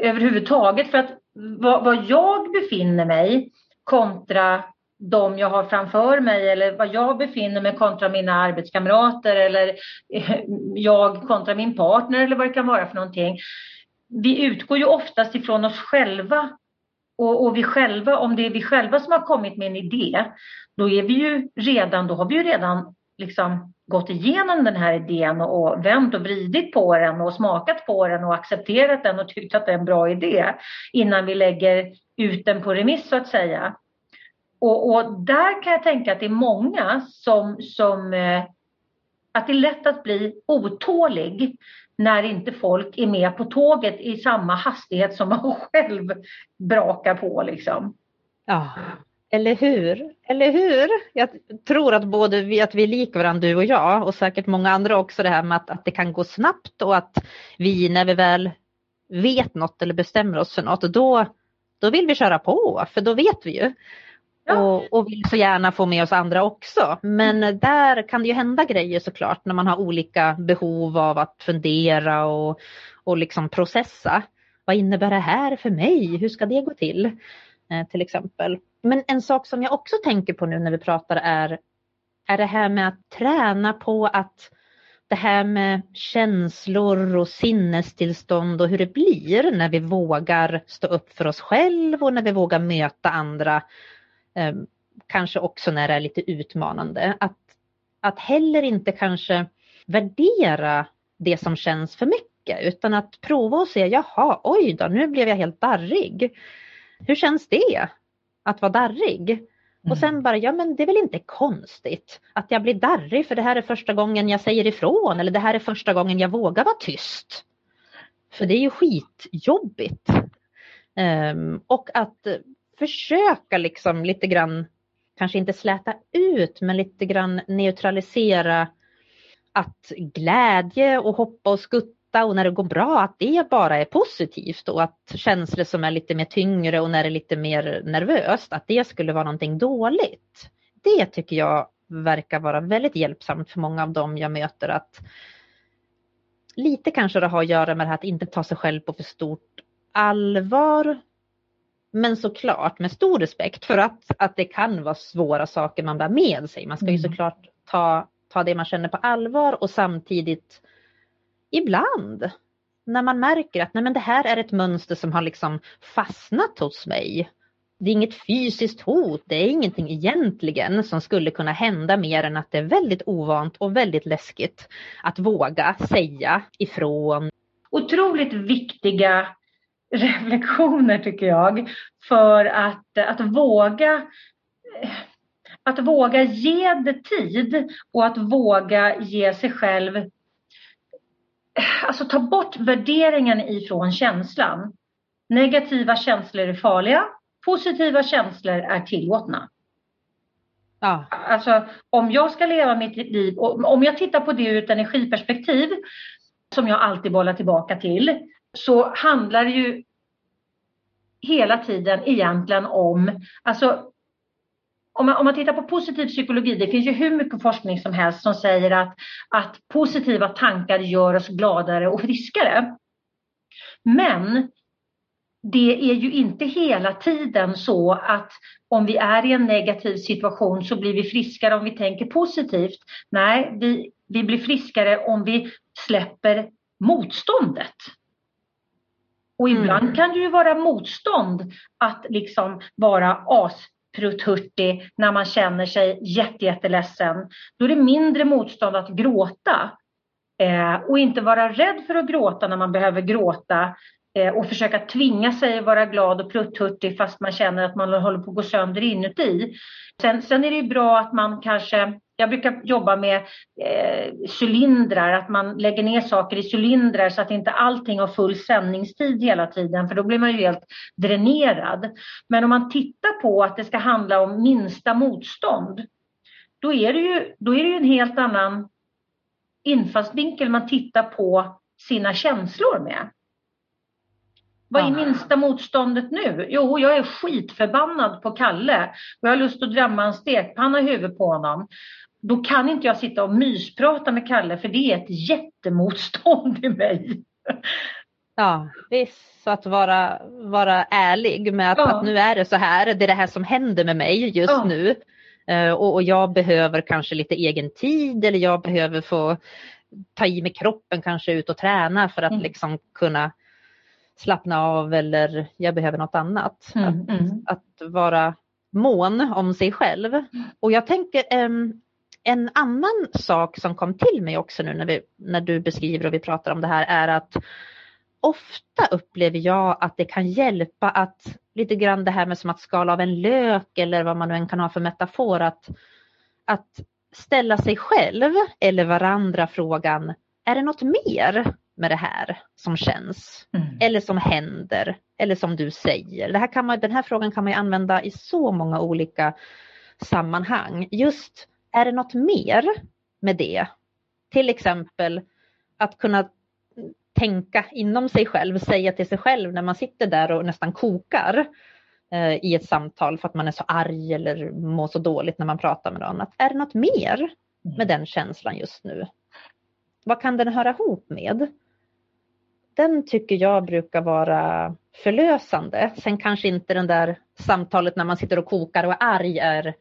överhuvudtaget för att var, var jag befinner mig kontra de jag har framför mig eller var jag befinner mig kontra mina arbetskamrater eller jag kontra min partner eller vad det kan vara för någonting. Vi utgår ju oftast ifrån oss själva och, och vi själva, om det är vi själva som har kommit med en idé, då är vi ju redan, då har vi ju redan liksom gått igenom den här idén och, och vänt och vridit på den och smakat på den och accepterat den och tyckt att det är en bra idé innan vi lägger ut den på remiss så att säga. Och, och, där kan jag tänka att det är många som, som eh, att det är lätt att bli otålig när inte folk är med på tåget i samma hastighet som man själv brakar på liksom. Ja, eller hur? Eller hur? Jag tror att både vi, att vi är lika varandra du och jag och säkert många andra också det här med att, att det kan gå snabbt och att vi när vi väl vet något eller bestämmer oss för något då, då vill vi köra på för då vet vi ju. Och, och, vill så gärna få med oss andra också. Men där kan det ju hända grejer såklart när man har olika behov av att fundera och, och liksom processa. Vad innebär det här för mig? Hur ska det gå till? Eh, till exempel. Men en sak som jag också tänker på nu när vi pratar är, är det här med att träna på att det här med känslor och sinnestillstånd och hur det blir när vi vågar stå upp för oss själva och när vi vågar möta andra kanske också när det är lite utmanande. Att, att heller inte kanske värdera det som känns för mycket utan att prova och se, jaha, oj då, nu blev jag helt darrig. Hur känns det att vara darrig? Mm. Och sen bara, ja men det är väl inte konstigt att jag blir darrig för det här är första gången jag säger ifrån eller det här är första gången jag vågar vara tyst. För det är ju skitjobbigt. Um, och att försöka liksom lite grann, kanske inte släta ut, men lite grann neutralisera att glädje och hoppa och skutta och när det går bra att det bara är positivt och att känslor som är lite mer tyngre och när det är lite mer nervöst att det skulle vara någonting dåligt. Det tycker jag verkar vara väldigt hjälpsamt för många av dem jag möter att lite kanske det har att göra med det här att inte ta sig själv på för stort allvar men såklart med stor respekt för att, att det kan vara svåra saker man bär med sig. Man ska ju mm. såklart ta, ta det man känner på allvar och samtidigt ibland när man märker att nej men det här är ett mönster som har liksom fastnat hos mig. Det är inget fysiskt hot, det är ingenting egentligen som skulle kunna hända mer än att det är väldigt ovant och väldigt läskigt att våga säga ifrån. Otroligt viktiga reflektioner tycker jag för att, att våga att våga ge det tid och att våga ge sig själv alltså ta bort värderingen ifrån känslan. Negativa känslor är farliga, positiva känslor är tillåtna. Ja. Alltså om jag ska leva mitt liv, om jag tittar på det ur ett energiperspektiv, som jag alltid bollar tillbaka till, så handlar det ju hela tiden egentligen om, alltså om man, om man tittar på positiv psykologi, det finns ju hur mycket forskning som helst som säger att, att positiva tankar gör oss gladare och friskare. Men det är ju inte hela tiden så att om vi är i en negativ situation så blir vi friskare om vi tänker positivt. Nej, vi, vi blir friskare om vi släpper motståndet. Och ibland mm. kan det ju vara motstånd att liksom vara asprutthurtig när man känner sig jätteledsen. Då är det mindre motstånd att gråta. Eh, och inte vara rädd för att gråta när man behöver gråta eh, och försöka tvinga sig att vara glad och prutthurtig fast man känner att man håller på att gå sönder inuti. Sen, sen är det bra att man kanske jag brukar jobba med eh, cylindrar, att man lägger ner saker i cylindrar så att inte allting har full sändningstid hela tiden för då blir man ju helt dränerad. Men om man tittar på att det ska handla om minsta motstånd, då är det ju, då är det ju en helt annan infallsvinkel man tittar på sina känslor med. Vad är minsta motståndet nu? Jo, jag är skitförbannad på Kalle och jag har lust att drämma en stekpanna i huvudet på honom då kan inte jag sitta och mysprata med Kalle för det är ett jättemotstånd i mig. Ja, visst. Så att vara, vara ärlig med att, ja. att, nu är det så här, det är det här som händer med mig just ja. nu. Uh, och, och, jag behöver kanske lite egen tid eller jag behöver få ta i med kroppen, kanske ut och träna för att mm. liksom kunna slappna av eller jag behöver något annat. Mm, att, mm. att, vara mån om sig själv. Och jag tänker, en annan sak som kom till mig också nu när, vi, när du beskriver och vi pratar om det här är att ofta upplever jag att det kan hjälpa att lite grann det här med som att skala av en lök eller vad man nu än kan ha för metafor att, att ställa sig själv eller varandra frågan, är det något mer med det här som känns mm. eller som händer eller som du säger? Det här kan man, den här frågan kan man använda i så många olika sammanhang. Just är det något mer med det? Till exempel att kunna tänka inom sig själv, säga till sig själv när man sitter där och nästan kokar eh, i ett samtal för att man är så arg eller mår så dåligt när man pratar med någon. Att är det något mer med den känslan just nu? Vad kan den höra ihop med? Den tycker jag brukar vara förlösande. Sen kanske inte den där samtalet när man sitter och kokar och är arg är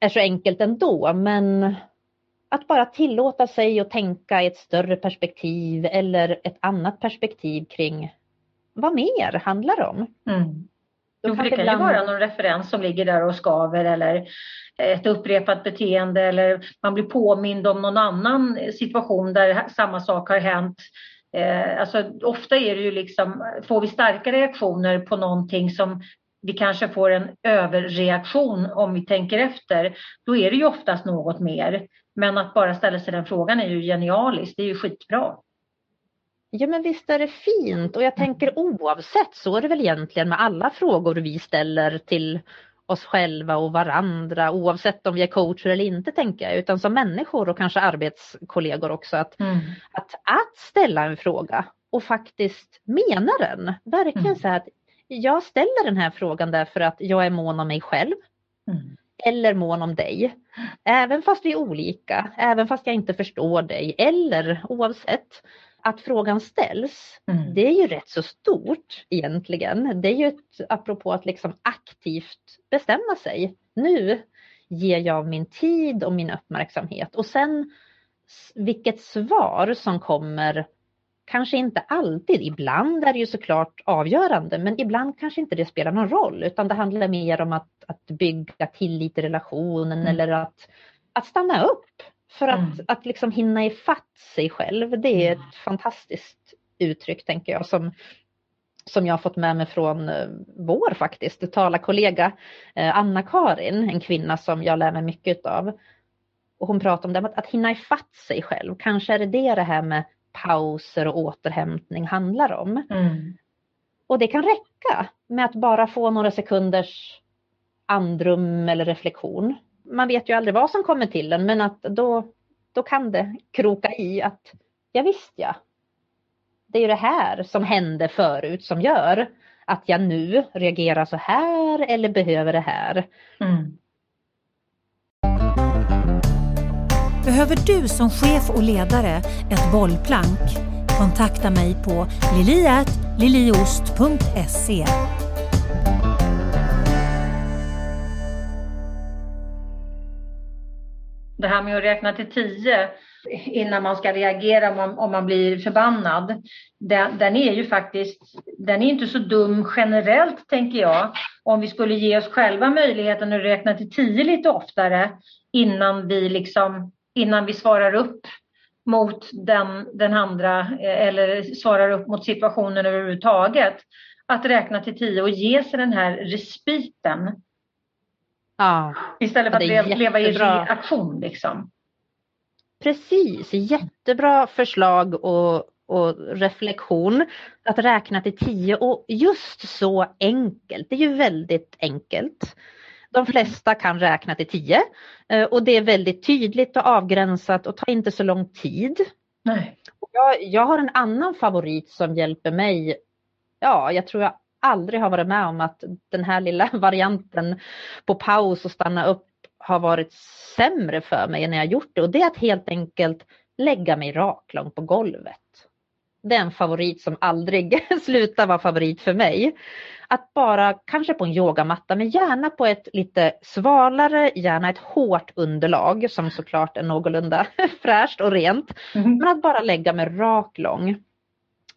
är så enkelt ändå, men att bara tillåta sig att tänka i ett större perspektiv eller ett annat perspektiv kring vad mer handlar det om? Mm. Jo, för det kan ibland... ju vara någon referens som ligger där och skaver eller ett upprepat beteende eller man blir påmind om någon annan situation där samma sak har hänt. Eh, alltså, ofta är det ju liksom, får vi starka reaktioner på någonting som vi kanske får en överreaktion om vi tänker efter, då är det ju oftast något mer. Men att bara ställa sig den frågan är ju genialiskt, det är ju skitbra. Ja men visst är det fint och jag tänker oavsett så är det väl egentligen med alla frågor vi ställer till oss själva och varandra oavsett om vi är coacher eller inte tänker jag utan som människor och kanske arbetskollegor också att, mm. att, att ställa en fråga och faktiskt mena den. Verkligen mm. så att jag ställer den här frågan därför att jag är mån om mig själv. Mm. Eller mån om dig. Även fast vi är olika, även fast jag inte förstår dig eller oavsett att frågan ställs, mm. det är ju rätt så stort egentligen. Det är ju ett, apropå att liksom aktivt bestämma sig. Nu ger jag min tid och min uppmärksamhet och sen vilket svar som kommer Kanske inte alltid, ibland är det ju såklart avgörande men ibland kanske inte det spelar någon roll utan det handlar mer om att, att bygga tillit i relationen mm. eller att, att stanna upp för att, mm. att liksom hinna ifatt sig själv. Det är mm. ett fantastiskt uttryck tänker jag som, som jag har fått med mig från eh, vår faktiskt, talarkollega eh, Anna-Karin, en kvinna som jag lär mig mycket av. Och hon pratar om det, att, att hinna ifatt sig själv. Kanske är det det det här med pauser och återhämtning handlar om. Mm. Och det kan räcka med att bara få några sekunders andrum eller reflektion. Man vet ju aldrig vad som kommer till en men att då, då kan det kroka i att ja visst ja, det är ju det här som hände förut som gör att jag nu reagerar så här eller behöver det här. Mm. Behöver du som chef och ledare ett bollplank? Kontakta mig på liliatliliost.se Det här med att räkna till tio innan man ska reagera om man, om man blir förbannad. Den, den, är ju faktiskt, den är inte så dum generellt tänker jag. Om vi skulle ge oss själva möjligheten att räkna till tio lite oftare innan vi liksom, innan vi svarar upp mot den, den andra eh, eller svarar upp mot situationen överhuvudtaget. Att räkna till tio och ge sig den här respiten. Ja, Istället för att leva, leva i reaktion liksom. Precis, jättebra förslag och, och reflektion. Att räkna till tio och just så enkelt, det är ju väldigt enkelt. De flesta kan räkna till tio eh, och det är väldigt tydligt och avgränsat och tar inte så lång tid. Nej. Jag, jag har en annan favorit som hjälper mig. Ja, jag tror jag aldrig har varit med om att den här lilla varianten på paus och stanna upp har varit sämre för mig när jag gjort det och det är att helt enkelt lägga mig raklång på golvet. Det är en favorit som aldrig slutar vara favorit för mig. Att bara, kanske på en yogamatta, men gärna på ett lite svalare, gärna ett hårt underlag som såklart är någorlunda fräscht och rent. Mm. Men att bara lägga mig raklång.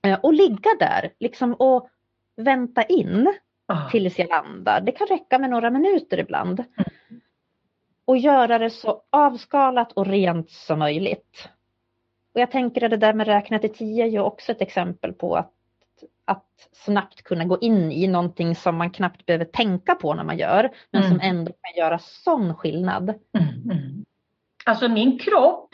Eh, och ligga där liksom och vänta in oh. tills jag landar. Det kan räcka med några minuter ibland. Mm och göra det så avskalat och rent som möjligt. Och jag tänker att det där med räkna till tio är ju också ett exempel på att, att snabbt kunna gå in i någonting som man knappt behöver tänka på när man gör, men mm. som ändå kan göra sån skillnad. Mm, mm. Alltså min kropp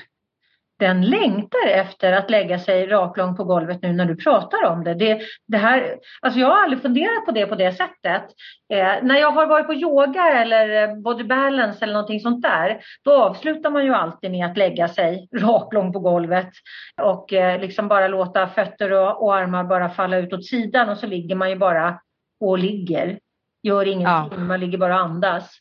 den längtar efter att lägga sig raklång på golvet nu när du pratar om det. det, det här, alltså jag har aldrig funderat på det på det sättet. Eh, när jag har varit på yoga eller body balance eller någonting sånt där, då avslutar man ju alltid med att lägga sig raklång på golvet och eh, liksom bara låta fötter och, och, armar bara falla ut åt sidan och så ligger man ju bara och ligger. Gör ingenting, ja. man ligger bara och andas.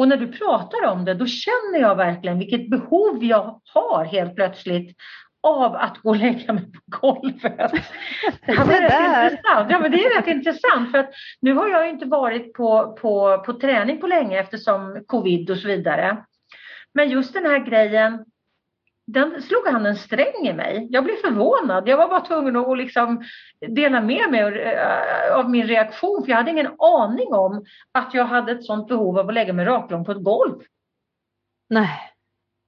Och när du pratar om det, då känner jag verkligen vilket behov jag har helt plötsligt av att gå och lägga mig på golvet. Det, är rätt intressant. Ja, men det är rätt intressant för att nu har jag inte varit på, på, på träning på länge eftersom covid och så vidare. Men just den här grejen den slog han en sträng i mig. Jag blev förvånad. Jag var bara tvungen att liksom dela med mig eh, av min reaktion för jag hade ingen aning om att jag hade ett sånt behov av att lägga mig raklång på ett golv. Nej,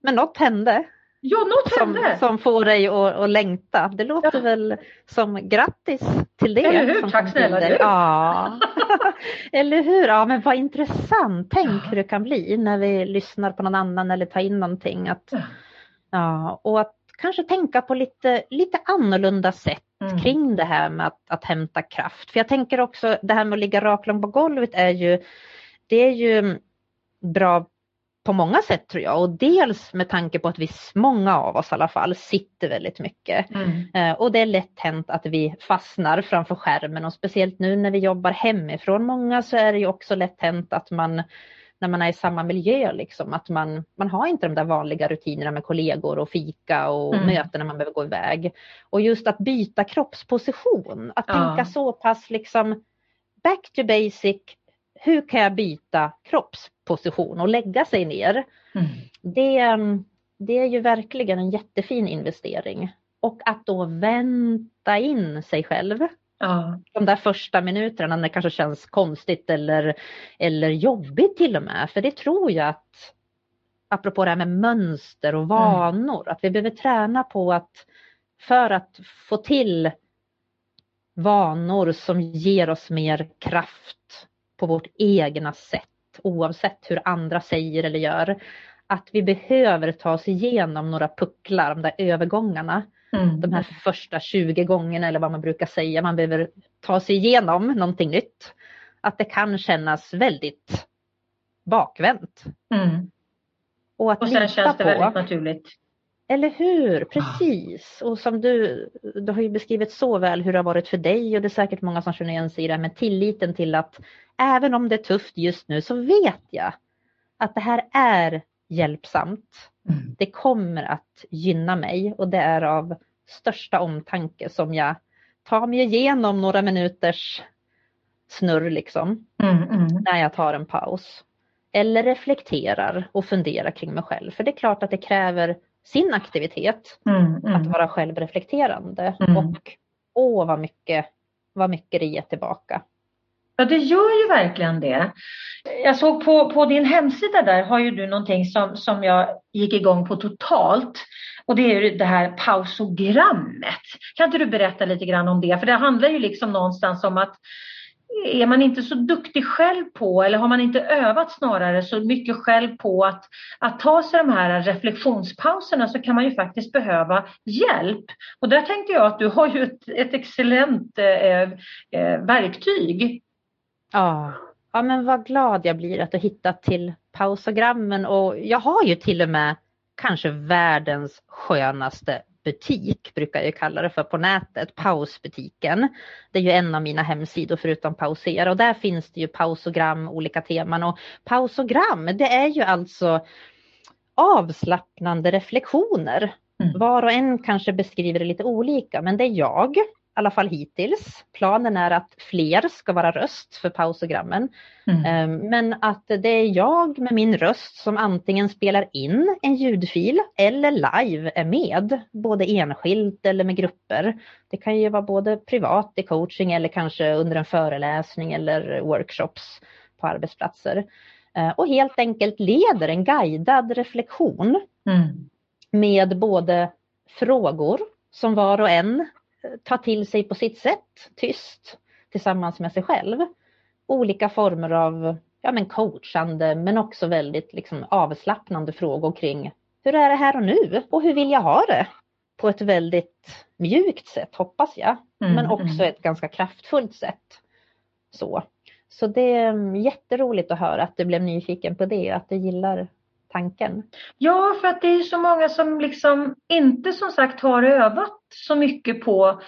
men något hände. Ja, något som, hände. Som får dig att, att längta. Det låter ja. väl som grattis till det. Eller hur, tack snälla du. Ja. eller hur, ja men vad intressant. Tänk ja. hur det kan bli när vi lyssnar på någon annan eller tar in någonting. Att, ja Ja, och att kanske tänka på lite, lite annorlunda sätt mm. kring det här med att, att hämta kraft. För jag tänker också det här med att ligga raklång på golvet är ju, det är ju bra på många sätt tror jag och dels med tanke på att vi, många av oss i alla fall, sitter väldigt mycket. Mm. Eh, och det är lätt hänt att vi fastnar framför skärmen och speciellt nu när vi jobbar hemifrån många så är det ju också lätt hänt att man när man är i samma miljö, liksom, att man, man har inte de där vanliga rutinerna med kollegor och fika och mm. möten när man behöver gå iväg. Och just att byta kroppsposition, att ja. tänka så pass liksom back to basic, hur kan jag byta kroppsposition och lägga sig ner? Mm. Det, det är ju verkligen en jättefin investering. Och att då vänta in sig själv. Ja. De där första minuterna när det kanske känns konstigt eller, eller jobbigt till och med. För det tror jag att, apropå det här med mönster och vanor, mm. att vi behöver träna på att för att få till vanor som ger oss mer kraft på vårt egna sätt, oavsett hur andra säger eller gör, att vi behöver ta oss igenom några pucklar, de där övergångarna. Mm. De här första 20 gångerna eller vad man brukar säga, man behöver ta sig igenom någonting nytt. Att det kan kännas väldigt bakvänt. Mm. Och, att och sen känns det på, väldigt naturligt. Eller hur, precis. Och som du, du har ju beskrivit så väl hur det har varit för dig och det är säkert många som känner igen sig i det här med tilliten till att även om det är tufft just nu så vet jag att det här är hjälpsamt. Mm. Det kommer att gynna mig och det är av största omtanke som jag tar mig igenom några minuters snurr liksom. Mm, mm. När jag tar en paus. Eller reflekterar och funderar kring mig själv. För det är klart att det kräver sin aktivitet mm, mm. att vara självreflekterande. Mm. Och åh vad mycket, vad mycket det ger tillbaka. Ja, det gör ju verkligen det. Jag såg på, på din hemsida där har ju du någonting som, som jag gick igång på totalt. Och det är ju det här pausogrammet. Kan inte du berätta lite grann om det? För det handlar ju liksom någonstans om att är man inte så duktig själv på eller har man inte övat snarare så mycket själv på att, att ta sig de här reflektionspauserna så kan man ju faktiskt behöva hjälp. Och där tänkte jag att du har ju ett, ett excellent eh, eh, verktyg. Ja. ja, men vad glad jag blir att du hittat till pausogrammen och jag har ju till och med kanske världens skönaste butik, brukar jag kalla det för på nätet, pausbutiken. Det är ju en av mina hemsidor förutom pausera och där finns det ju pausogram, olika teman och pausogram det är ju alltså avslappnande reflektioner. Mm. Var och en kanske beskriver det lite olika men det är jag alla fall hittills. Planen är att fler ska vara röst för pausogrammen. Mm. Ehm, men att det är jag med min röst som antingen spelar in en ljudfil eller live är med, både enskilt eller med grupper. Det kan ju vara både privat i coaching eller kanske under en föreläsning eller workshops på arbetsplatser. Ehm, och helt enkelt leder en guidad reflektion mm. med både frågor som var och en ta till sig på sitt sätt, tyst, tillsammans med sig själv. Olika former av ja, men coachande men också väldigt liksom, avslappnande frågor kring hur är det här och nu och hur vill jag ha det? På ett väldigt mjukt sätt hoppas jag, mm, men också mm. ett ganska kraftfullt sätt. Så. Så det är jätteroligt att höra att du blev nyfiken på det, att du gillar tanken? Ja, för att det är så många som liksom inte som sagt har övat så mycket på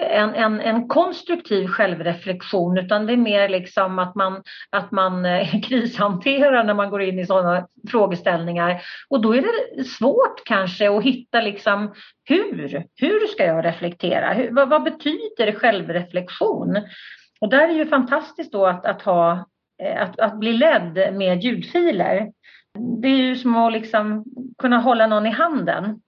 en, en, en konstruktiv självreflektion utan det är mer liksom att man, att man eh, krishanterar när man går in i sådana frågeställningar. Och då är det svårt kanske att hitta liksom hur, hur ska jag reflektera? Hur, vad, vad betyder självreflektion? Och där är det ju fantastiskt då att, att, ha, eh, att, att bli ledd med ljudfiler. Det är ju som att liksom kunna hålla någon i handen.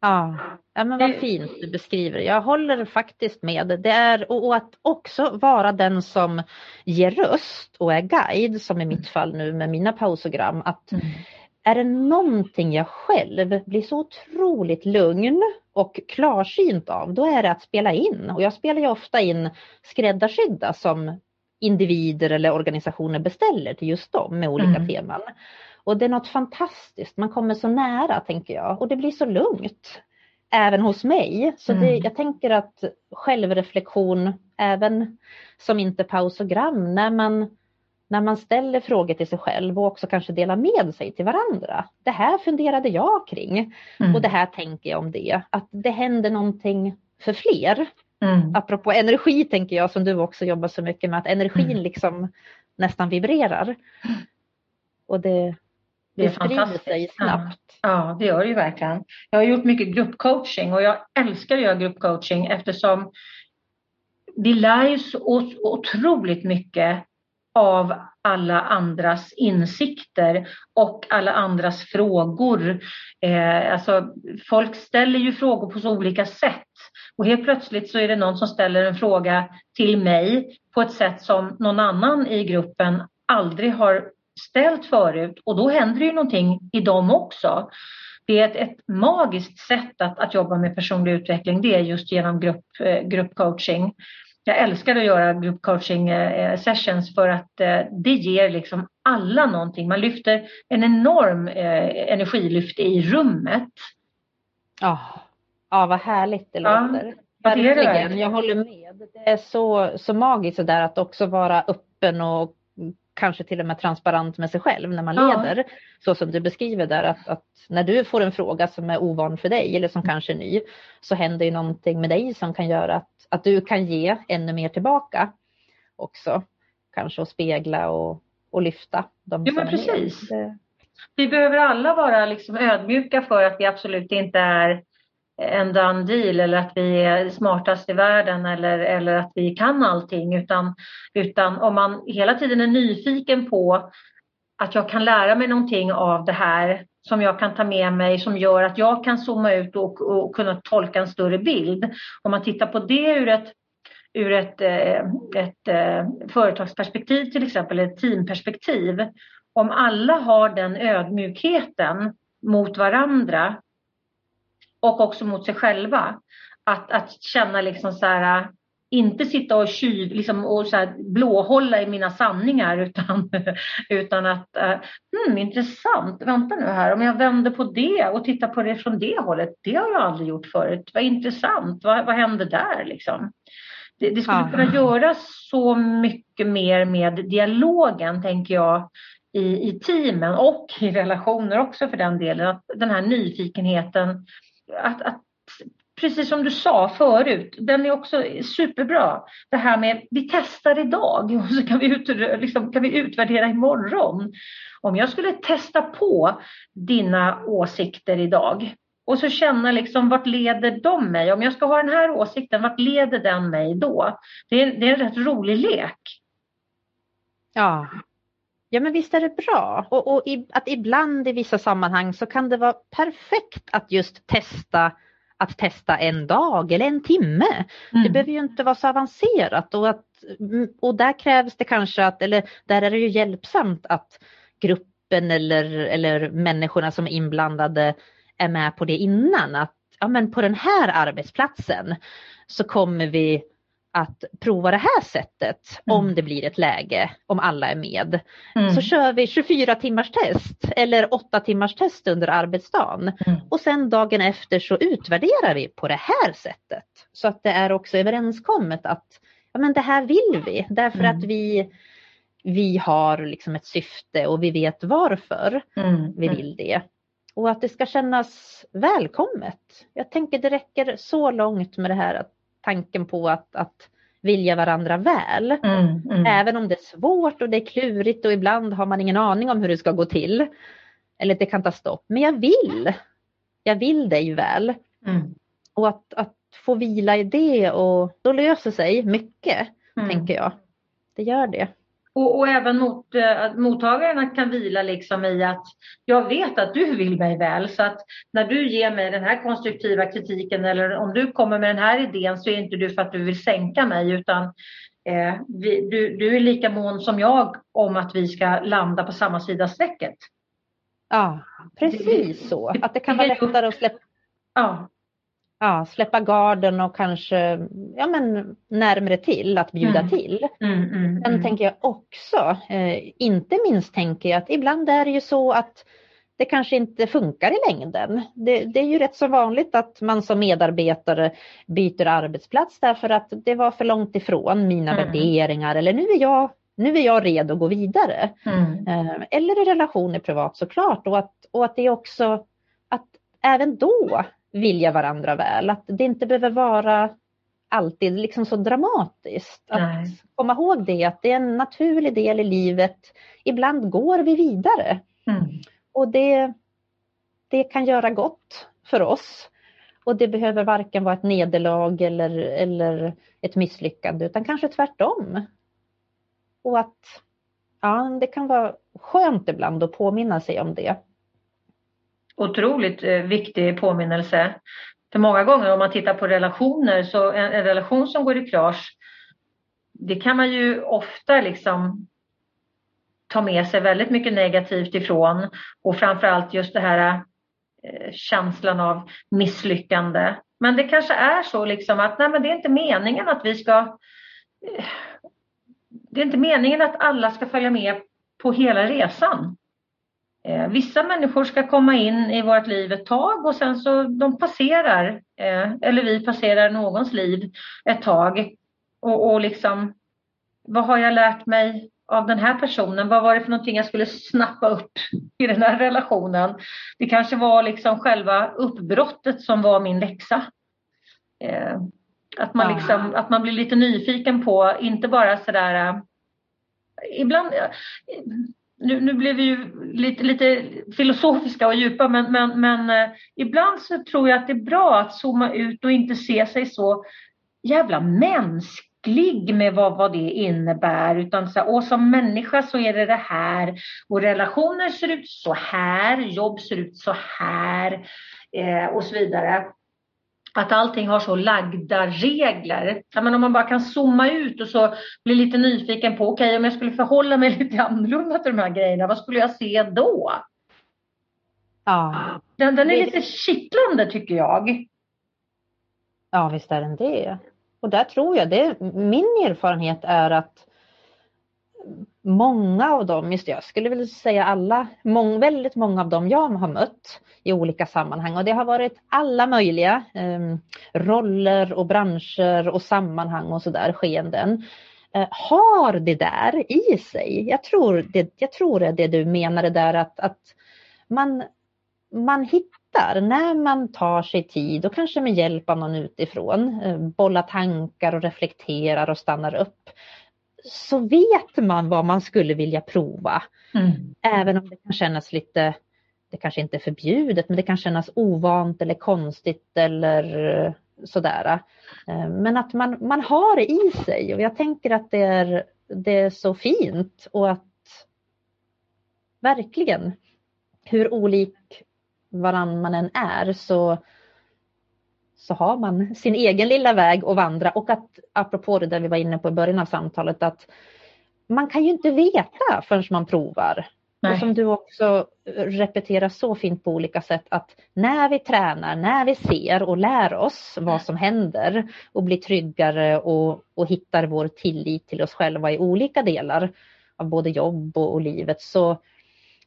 Ja, ja men vad fint du beskriver Jag håller faktiskt med. Det är, och att också vara den som ger röst och är guide, som i mitt fall nu med mina pausogram. Att mm. Är det någonting jag själv blir så otroligt lugn och klarsynt av, då är det att spela in. Och jag spelar ju ofta in skräddarsydda som individer eller organisationer beställer till just dem med olika mm. teman. Och det är något fantastiskt, man kommer så nära tänker jag och det blir så lugnt. Även hos mig. Så det, mm. jag tänker att självreflektion, även som inte pausogram, när man, när man ställer frågor till sig själv och också kanske delar med sig till varandra. Det här funderade jag kring mm. och det här tänker jag om det. Att det händer någonting för fler. Mm. Apropå energi tänker jag som du också jobbar så mycket med, att energin mm. liksom nästan vibrerar. Och det, det, det sprider sig snabbt. Ja, det gör det ju verkligen. Jag har gjort mycket gruppcoaching och jag älskar att göra gruppcoaching eftersom vi lär ju så otroligt mycket av alla andras insikter och alla andras frågor. Eh, alltså, folk ställer ju frågor på så olika sätt och helt plötsligt så är det någon som ställer en fråga till mig på ett sätt som någon annan i gruppen aldrig har ställt förut och då händer det ju någonting i dem också. Det är ett, ett magiskt sätt att, att jobba med personlig utveckling, det är just genom grupp, eh, gruppcoaching. Jag älskar att göra gruppcoaching eh, sessions för att eh, det ger liksom alla någonting. Man lyfter en enorm energilyft i rummet. Oh, Ja, vad härligt det ja, låter. Verkligen, jag håller med. Det är så, så magiskt där att också vara öppen och kanske till och med transparent med sig själv när man leder. Ja. Så som du beskriver där att, att, när du får en fråga som är ovan för dig eller som mm. kanske är ny så händer ju någonting med dig som kan göra att, att du kan ge ännu mer tillbaka också. Kanske att spegla och, och lyfta de ja, som men precis. är Vi behöver alla vara liksom ödmjuka för att vi absolut inte är en done deal eller att vi är smartast i världen eller, eller att vi kan allting utan, utan om man hela tiden är nyfiken på att jag kan lära mig någonting av det här som jag kan ta med mig som gör att jag kan zooma ut och, och kunna tolka en större bild. Om man tittar på det ur ett, ur ett, eh, ett, ett företagsperspektiv till exempel, ett teamperspektiv. Om alla har den ödmjukheten mot varandra och också mot sig själva. Att, att känna liksom så här, inte sitta och tjuv, liksom, och så här, blåhålla i mina sanningar utan, utan att, uh, hmm, intressant, vänta nu här, om jag vänder på det och tittar på det från det hållet, det har jag aldrig gjort förut, vad intressant, vad, vad hände där liksom? Det, det skulle kunna göras så mycket mer med dialogen, tänker jag, i, i teamen och i relationer också för den delen. Att den här nyfikenheten att, att precis som du sa förut, den är också superbra. Det här med vi testar idag och så kan vi, ut, liksom, kan vi utvärdera imorgon. Om jag skulle testa på dina åsikter idag och så känna liksom vart leder de mig? Om jag ska ha den här åsikten, vart leder den mig då? Det är, det är en rätt rolig lek. Ja, Ja men visst är det bra och, och i, att ibland i vissa sammanhang så kan det vara perfekt att just testa att testa en dag eller en timme. Mm. Det behöver ju inte vara så avancerat och, att, och där krävs det kanske att, eller där är det ju hjälpsamt att gruppen eller, eller människorna som är inblandade är med på det innan. Att ja, men på den här arbetsplatsen så kommer vi att prova det här sättet mm. om det blir ett läge, om alla är med. Mm. Så kör vi 24 timmars test eller 8 timmars test under arbetsdagen mm. och sen dagen efter så utvärderar vi på det här sättet. Så att det är också överenskommet att ja, men det här vill vi därför att mm. vi, vi har liksom ett syfte och vi vet varför mm. vi vill det. Och att det ska kännas välkommet. Jag tänker det räcker så långt med det här att tanken på att, att vilja varandra väl. Mm, mm. Även om det är svårt och det är klurigt och ibland har man ingen aning om hur det ska gå till. Eller det kan ta stopp. Men jag vill. Jag vill dig väl. Mm. Och att, att få vila i det och då löser sig mycket, mm. tänker jag. Det gör det. Och, och även mot, äh, mottagarna kan vila liksom i att jag vet att du vill mig väl så att när du ger mig den här konstruktiva kritiken eller om du kommer med den här idén så är inte du för att du vill sänka mig utan eh, vi, du, du är lika mån som jag om att vi ska landa på samma sida strecket. Ja, precis så. Att det kan vara lättare att släppa, ja ja, släppa garden och kanske ja, men, närmre till att bjuda mm. till. Mm, mm, Sen mm. tänker jag också, eh, inte minst tänker jag att ibland är det ju så att det kanske inte funkar i längden. Det, det, är ju rätt så vanligt att man som medarbetare byter arbetsplats därför att det var för långt ifrån mina mm. värderingar eller nu är jag nu är jag redo att gå vidare. Mm. Eh, eller i relationer privat såklart och att, och att det är också att även då vilja varandra väl. Att det inte behöver vara alltid liksom så dramatiskt. Att Nej. komma ihåg det, att det är en naturlig del i livet. Ibland går vi vidare. Mm. Och det, det kan göra gott för oss. Och det behöver varken vara ett nederlag eller, eller ett misslyckande utan kanske tvärtom. Och att ja, det kan vara skönt ibland att påminna sig om det otroligt eh, viktig påminnelse. För många gånger om man tittar på relationer så en, en relation som går i krasch det kan man ju ofta liksom ta med sig väldigt mycket negativt ifrån och framförallt just det här eh, känslan av misslyckande. Men det kanske är så liksom att nej men det är inte meningen att vi ska eh, det är inte meningen att alla ska följa med på hela resan. Eh, vissa människor ska komma in i vårt liv ett tag och sen så de passerar, eh, eller vi passerar någons liv ett tag. Och, och liksom, vad har jag lärt mig av den här personen? Vad var det för någonting jag skulle snappa upp i den här relationen? Det kanske var liksom själva uppbrottet som var min läxa. Eh, att man, liksom, att man blir lite nyfiken på, inte bara sådär... Eh, ibland... Nu, nu blev vi ju lite, lite filosofiska och djupa men, men, men eh, ibland så tror jag att det är bra att zooma ut och inte se sig så jävla mänsklig med vad, vad det innebär. Utan så, och som människa så är det det här och relationer ser ut så här, jobb ser ut så här eh, och så vidare att allting har så lagda regler. Men om man bara kan zooma ut och så bli lite nyfiken på, okej okay, om jag skulle förhålla mig lite annorlunda till de här grejerna, vad skulle jag se då? Ja. Den, den är lite kittlande tycker jag. Ja visst är den det. Och där tror jag, det, min erfarenhet är att många av dem, just jag skulle vilja säga alla, mång, väldigt många av dem jag har mött i olika sammanhang och det har varit alla möjliga eh, roller och branscher och sammanhang och sådär skeenden eh, har det där i sig. Jag tror det, jag tror det är det du menar det där att, att man, man hittar när man tar sig tid och kanske med hjälp av någon utifrån, eh, bollar tankar och reflekterar och stannar upp så vet man vad man skulle vilja prova. Mm. Även om det kan kännas lite, det kanske inte är förbjudet, men det kan kännas ovant eller konstigt eller sådär. Eh, men att man, man har det i sig och jag tänker att det är, det är så fint och att verkligen hur olik varann man än är så så har man sin egen lilla väg att vandra och att apropå det där vi var inne på i början av samtalet att man kan ju inte veta förrän man provar. Nej. Och som du också repeterar så fint på olika sätt att när vi tränar, när vi ser och lär oss vad som händer och blir tryggare och, och hittar vår tillit till oss själva i olika delar av både jobb och, och livet så,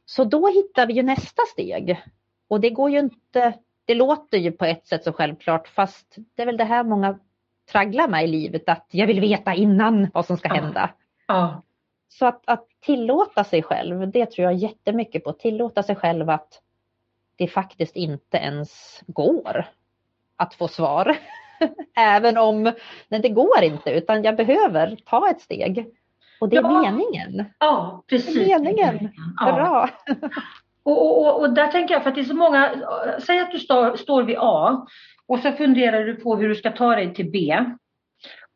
så då hittar vi ju nästa steg. Och det går ju inte det låter ju på ett sätt så självklart fast det är väl det här många tragglar med i livet att jag vill veta innan vad som ska hända. Ja. Så att, att tillåta sig själv, det tror jag jättemycket på. Tillåta sig själv att det faktiskt inte ens går att få svar. Även om nej, det går inte utan jag behöver ta ett steg. Och det är ja. meningen. Ja, precis. Det är meningen. Ja. Bra. Och, och, och, där tänker jag, för att det är så många, säg att du står, står vid A och så funderar du på hur du ska ta dig till B.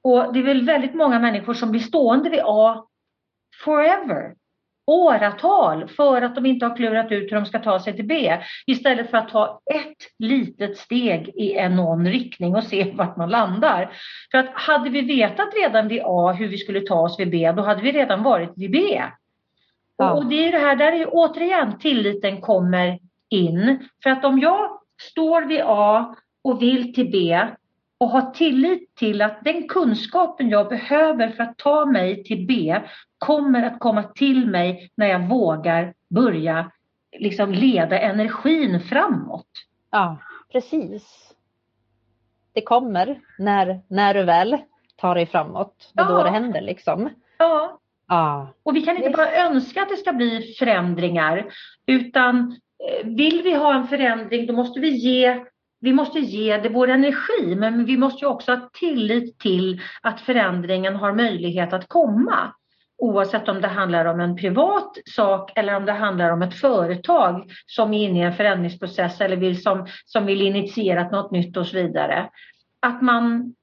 Och det är väl väldigt många människor som blir stående vid A forever, åratal, för att de inte har klurat ut hur de ska ta sig till B. Istället för att ta ett litet steg i en någon riktning och se vart man landar. För att hade vi vetat redan vid A hur vi skulle ta oss vid B, då hade vi redan varit vid B. Ja. Och det är det här, där är återigen tilliten kommer in. För att om jag står vid A och vill till B och har tillit till att den kunskapen jag behöver för att ta mig till B kommer att komma till mig när jag vågar börja liksom leda energin framåt. Ja, precis. Det kommer när, när du väl tar dig framåt. Det är ja. då det händer liksom. Ja, Ah, och vi kan inte bara önska att det ska bli förändringar utan eh, vill vi ha en förändring då måste vi ge vi måste ge det vår energi men vi måste också ha tillit till att förändringen har möjlighet att komma. Oavsett om det handlar om en privat sak eller om det handlar om ett företag som är inne i en förändringsprocess eller vill, som, som vill initiera något nytt och så vidare. Att man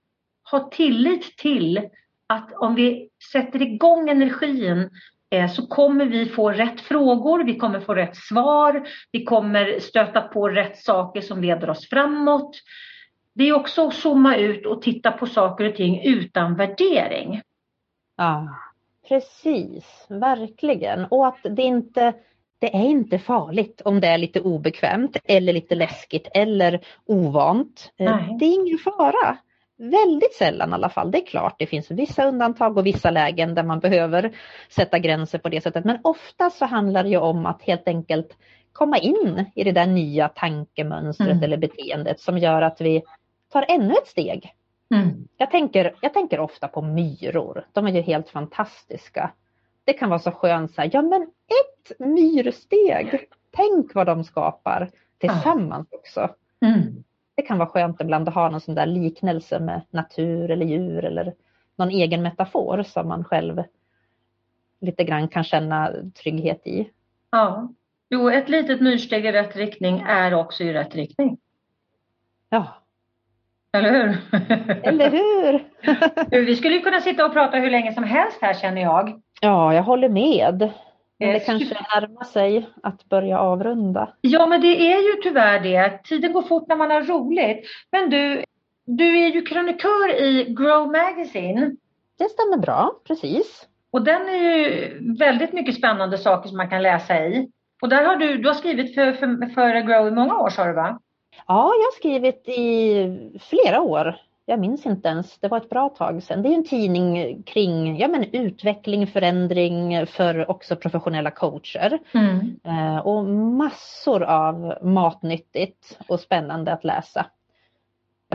har tillit till att om vi sätter igång energin eh, så kommer vi få rätt frågor, vi kommer få rätt svar, vi kommer stöta på rätt saker som leder oss framåt. Det är också att zooma ut och titta på saker och ting utan värdering. Ja, precis, verkligen. Och att det inte det är inte farligt om det är lite obekvämt eller lite läskigt eller ovant. Eh, Nej. Det är ingen fara. Väldigt sällan i alla fall. Det är klart, det finns vissa undantag och vissa lägen där man behöver sätta gränser på det sättet. Men ofta så handlar det ju om att helt enkelt komma in i det där nya tankemönstret mm. eller beteendet som gör att vi tar ännu ett steg. Mm. Jag, tänker, jag tänker ofta på myror. De är ju helt fantastiska. Det kan vara så skönt så här, ja men ett myrsteg. Tänk vad de skapar tillsammans också. Mm. Det kan vara skönt ibland att ha någon sån där liknelse med natur eller djur eller någon egen metafor som man själv lite grann kan känna trygghet i. Ja, jo ett litet myrsteg i rätt riktning är också i rätt riktning. Ja. Eller hur? Eller hur? Vi skulle kunna sitta och prata hur länge som helst här känner jag. Ja, jag håller med. Men det kanske närmar sig att börja avrunda. Ja, men det är ju tyvärr det. Tiden går fort när man har roligt. Men du, du är ju krönikör i Grow Magazine. Det stämmer bra, precis. Och den är ju väldigt mycket spännande saker som man kan läsa i. Och där har du, du har skrivit för, för, för Grow i många år sa du va? Ja, jag har skrivit i flera år jag minns inte ens, det var ett bra tag sedan. Det är en tidning kring ja, men utveckling, förändring för också professionella coacher. Mm. Eh, och massor av matnyttigt och spännande att läsa.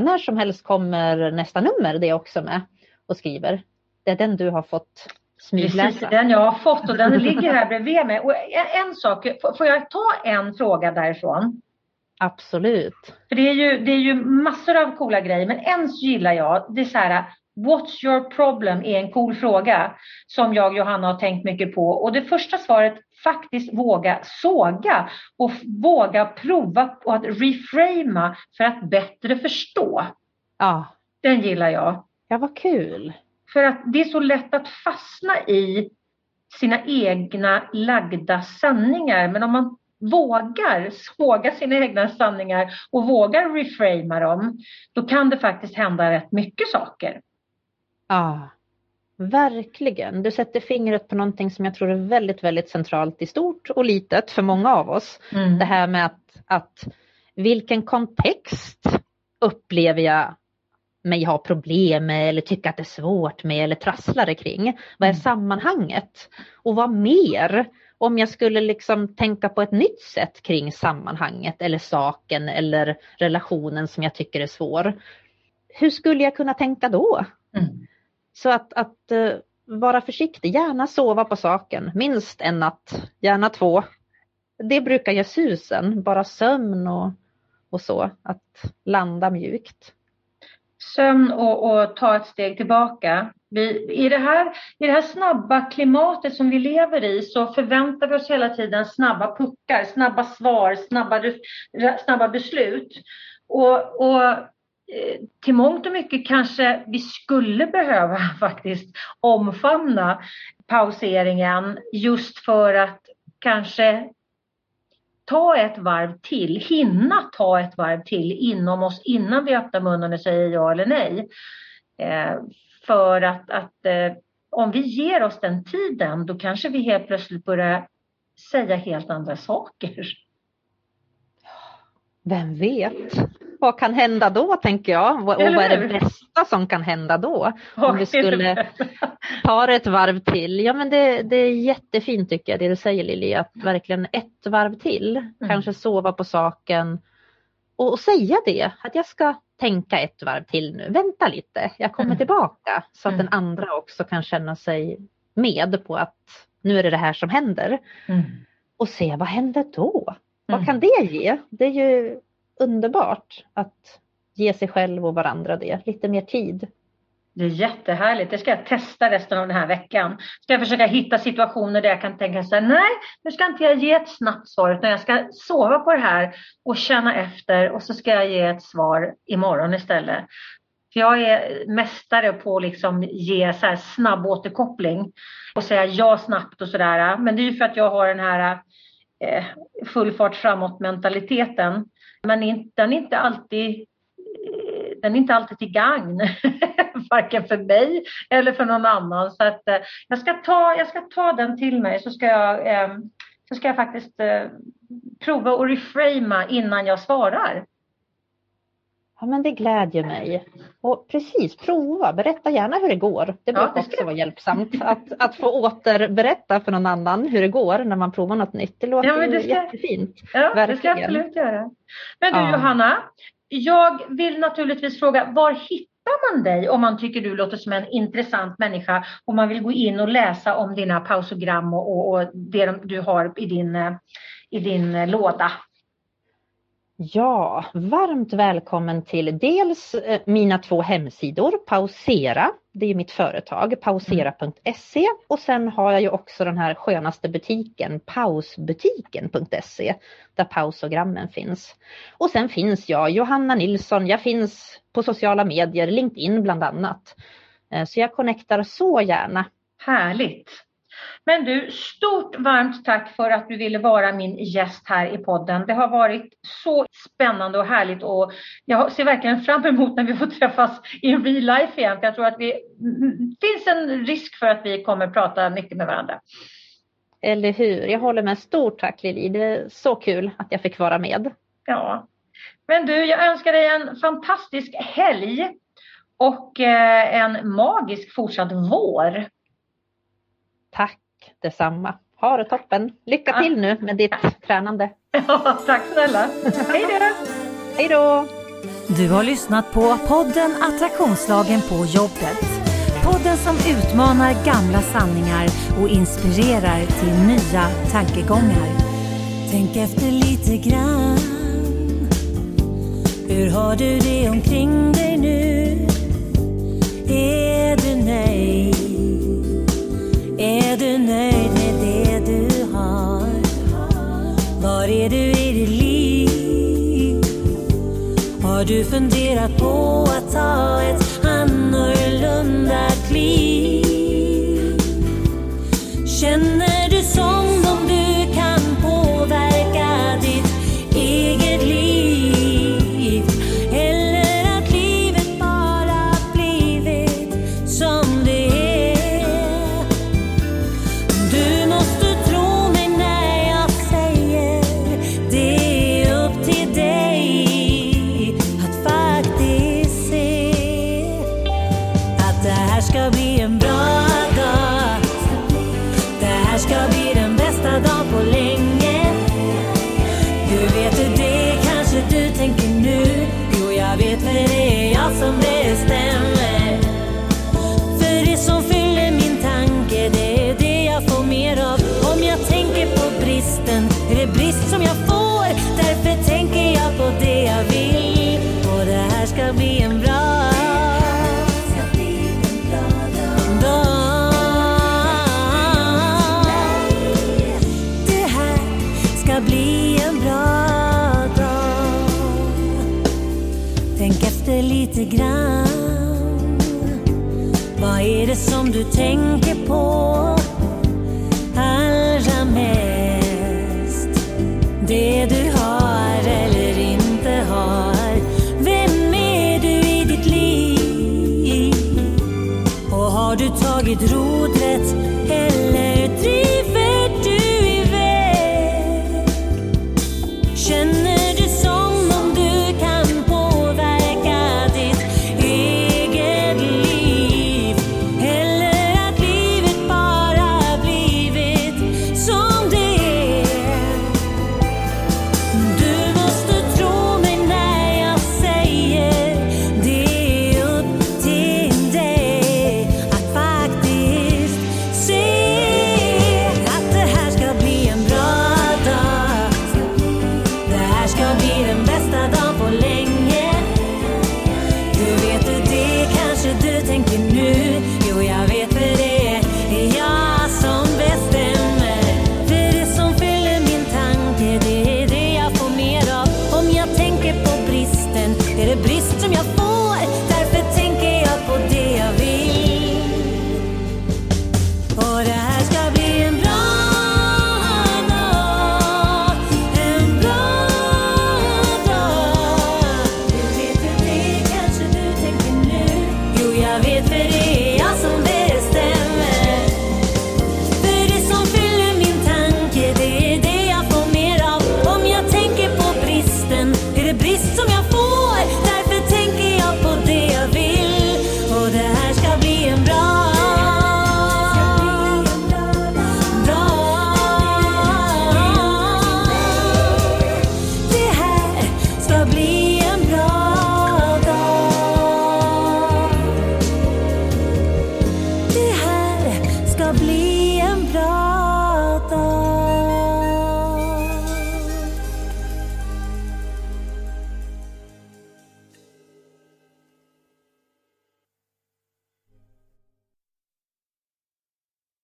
När som helst kommer nästa nummer, det också med och skriver. Det är den du har fått smygläsa. Precis, den jag har fått och den ligger här bredvid mig. Och en sak, får jag ta en fråga därifrån? Absolut. För det är, ju, det är ju massor av coola grejer, men en gillar jag, det är så här, What's your problem är en cool fråga som jag och Johanna har tänkt mycket på. Och det första svaret, faktiskt våga såga och våga prova på att reframa för att bättre förstå. Ja. Den gillar jag. Ja, vad kul. För att det är så lätt att fastna i sina egna lagda sanningar. Men om man vågar såga sina egna sanningar och vågar reframa dem, då kan det faktiskt hända rätt mycket saker. Ja, verkligen. Du sätter fingret på någonting som jag tror är väldigt, väldigt centralt i stort och litet för många av oss. Mm. Det här med att, att vilken kontext upplever jag mig ha problem med eller tycka att det är svårt med eller trasslar kring. Vad är mm. sammanhanget? Och vad mer om jag skulle liksom tänka på ett nytt sätt kring sammanhanget eller saken eller relationen som jag tycker är svår. Hur skulle jag kunna tänka då? Mm. Så att, att uh, vara försiktig, gärna sova på saken, minst en natt, gärna två. Det brukar ge susen, bara sömn och, och så, att landa mjukt. Sömn och, och ta ett steg tillbaka. Vi, i, det här, I det här snabba klimatet som vi lever i så förväntar vi oss hela tiden snabba puckar, snabba svar, snabba, snabba beslut. Och, och eh, till mångt och mycket kanske vi skulle behöva faktiskt omfamna pauseringen just för att kanske ta ett varv till, hinna ta ett varv till inom oss innan vi öppnar munnen och säger ja eller nej. Eh, för att, att eh, om vi ger oss den tiden, då kanske vi helt plötsligt börjar säga helt andra saker. Vem vet? Vad kan hända då tänker jag? Och vad är det bästa som kan hända då? Om vi skulle ta ett varv till. Ja men det, det är jättefint tycker jag det du säger Lili, att verkligen ett varv till. Mm. Kanske sova på saken och, och säga det, att jag ska tänka ett varv till nu. Vänta lite, jag kommer mm. tillbaka. Så att mm. den andra också kan känna sig med på att nu är det det här som händer. Mm. Och se vad händer då? Vad mm. kan det ge? Det är ju underbart att ge sig själv och varandra det, lite mer tid. Det är jättehärligt. Det ska jag testa resten av den här veckan. Ska jag försöka hitta situationer där jag kan tänka så här, nej, nu ska inte jag ge ett snabbt svar utan jag ska sova på det här och känna efter och så ska jag ge ett svar imorgon istället. För jag är mästare på att liksom ge så här snabb återkoppling och säga ja snabbt och sådär. Men det är ju för att jag har den här eh, full fart framåt mentaliteten. Men den är inte alltid den är inte alltid till gagn, varken för mig eller för någon annan. Så att, eh, jag, ska ta, jag ska ta den till mig så ska jag, eh, så ska jag faktiskt eh, prova att reframa innan jag svarar. Ja men det glädjer mig. Och precis, prova, berätta gärna hur det går. Det brukar ja, också vara hjälpsamt att, att få återberätta för någon annan hur det går när man provar något nytt. Det låter ja, det ska, jättefint. Ja, Verkligen. det ska jag absolut göra. Men du ja. Johanna, jag vill naturligtvis fråga, var hittar man dig om man tycker du låter som en intressant människa och man vill gå in och läsa om dina pausogram och, och, och det du har i din, i din låda? Ja, varmt välkommen till dels eh, mina två hemsidor, Pausera, det är mitt företag, pausera.se och sen har jag ju också den här skönaste butiken, pausbutiken.se, där pausogrammen finns. Och sen finns jag, Johanna Nilsson, jag finns på sociala medier, LinkedIn bland annat. Eh, så jag connectar så gärna. Härligt! Men du, stort varmt tack för att du ville vara min gäst här i podden. Det har varit så spännande och härligt och jag ser verkligen fram emot när vi får träffas i real life igen. Jag tror att det finns en risk för att vi kommer prata mycket med varandra. Eller hur, jag håller med. Stort tack Lili, det är så kul att jag fick vara med. Ja. Men du, jag önskar dig en fantastisk helg och eh, en magisk fortsatt vår. Tack detsamma. Ha det toppen. Lycka ja. till nu med ditt tränande. Ja, tack snälla. Hej då! Hej då! Du har lyssnat på podden Attraktionslagen på jobbet. Podden som utmanar gamla sanningar och inspirerar till nya tankegångar. Tänk efter lite grann. Hur har du det omkring dig nu? Är du nöjd? Är du nöjd med det du har? Var är du i ditt liv? Har du funderat på att ta ett annorlunda kliv? Känner lite grann. Vad är det som du tänker på allra mest? Det du har eller inte har. Vem är du i ditt liv? Och har du tagit rodret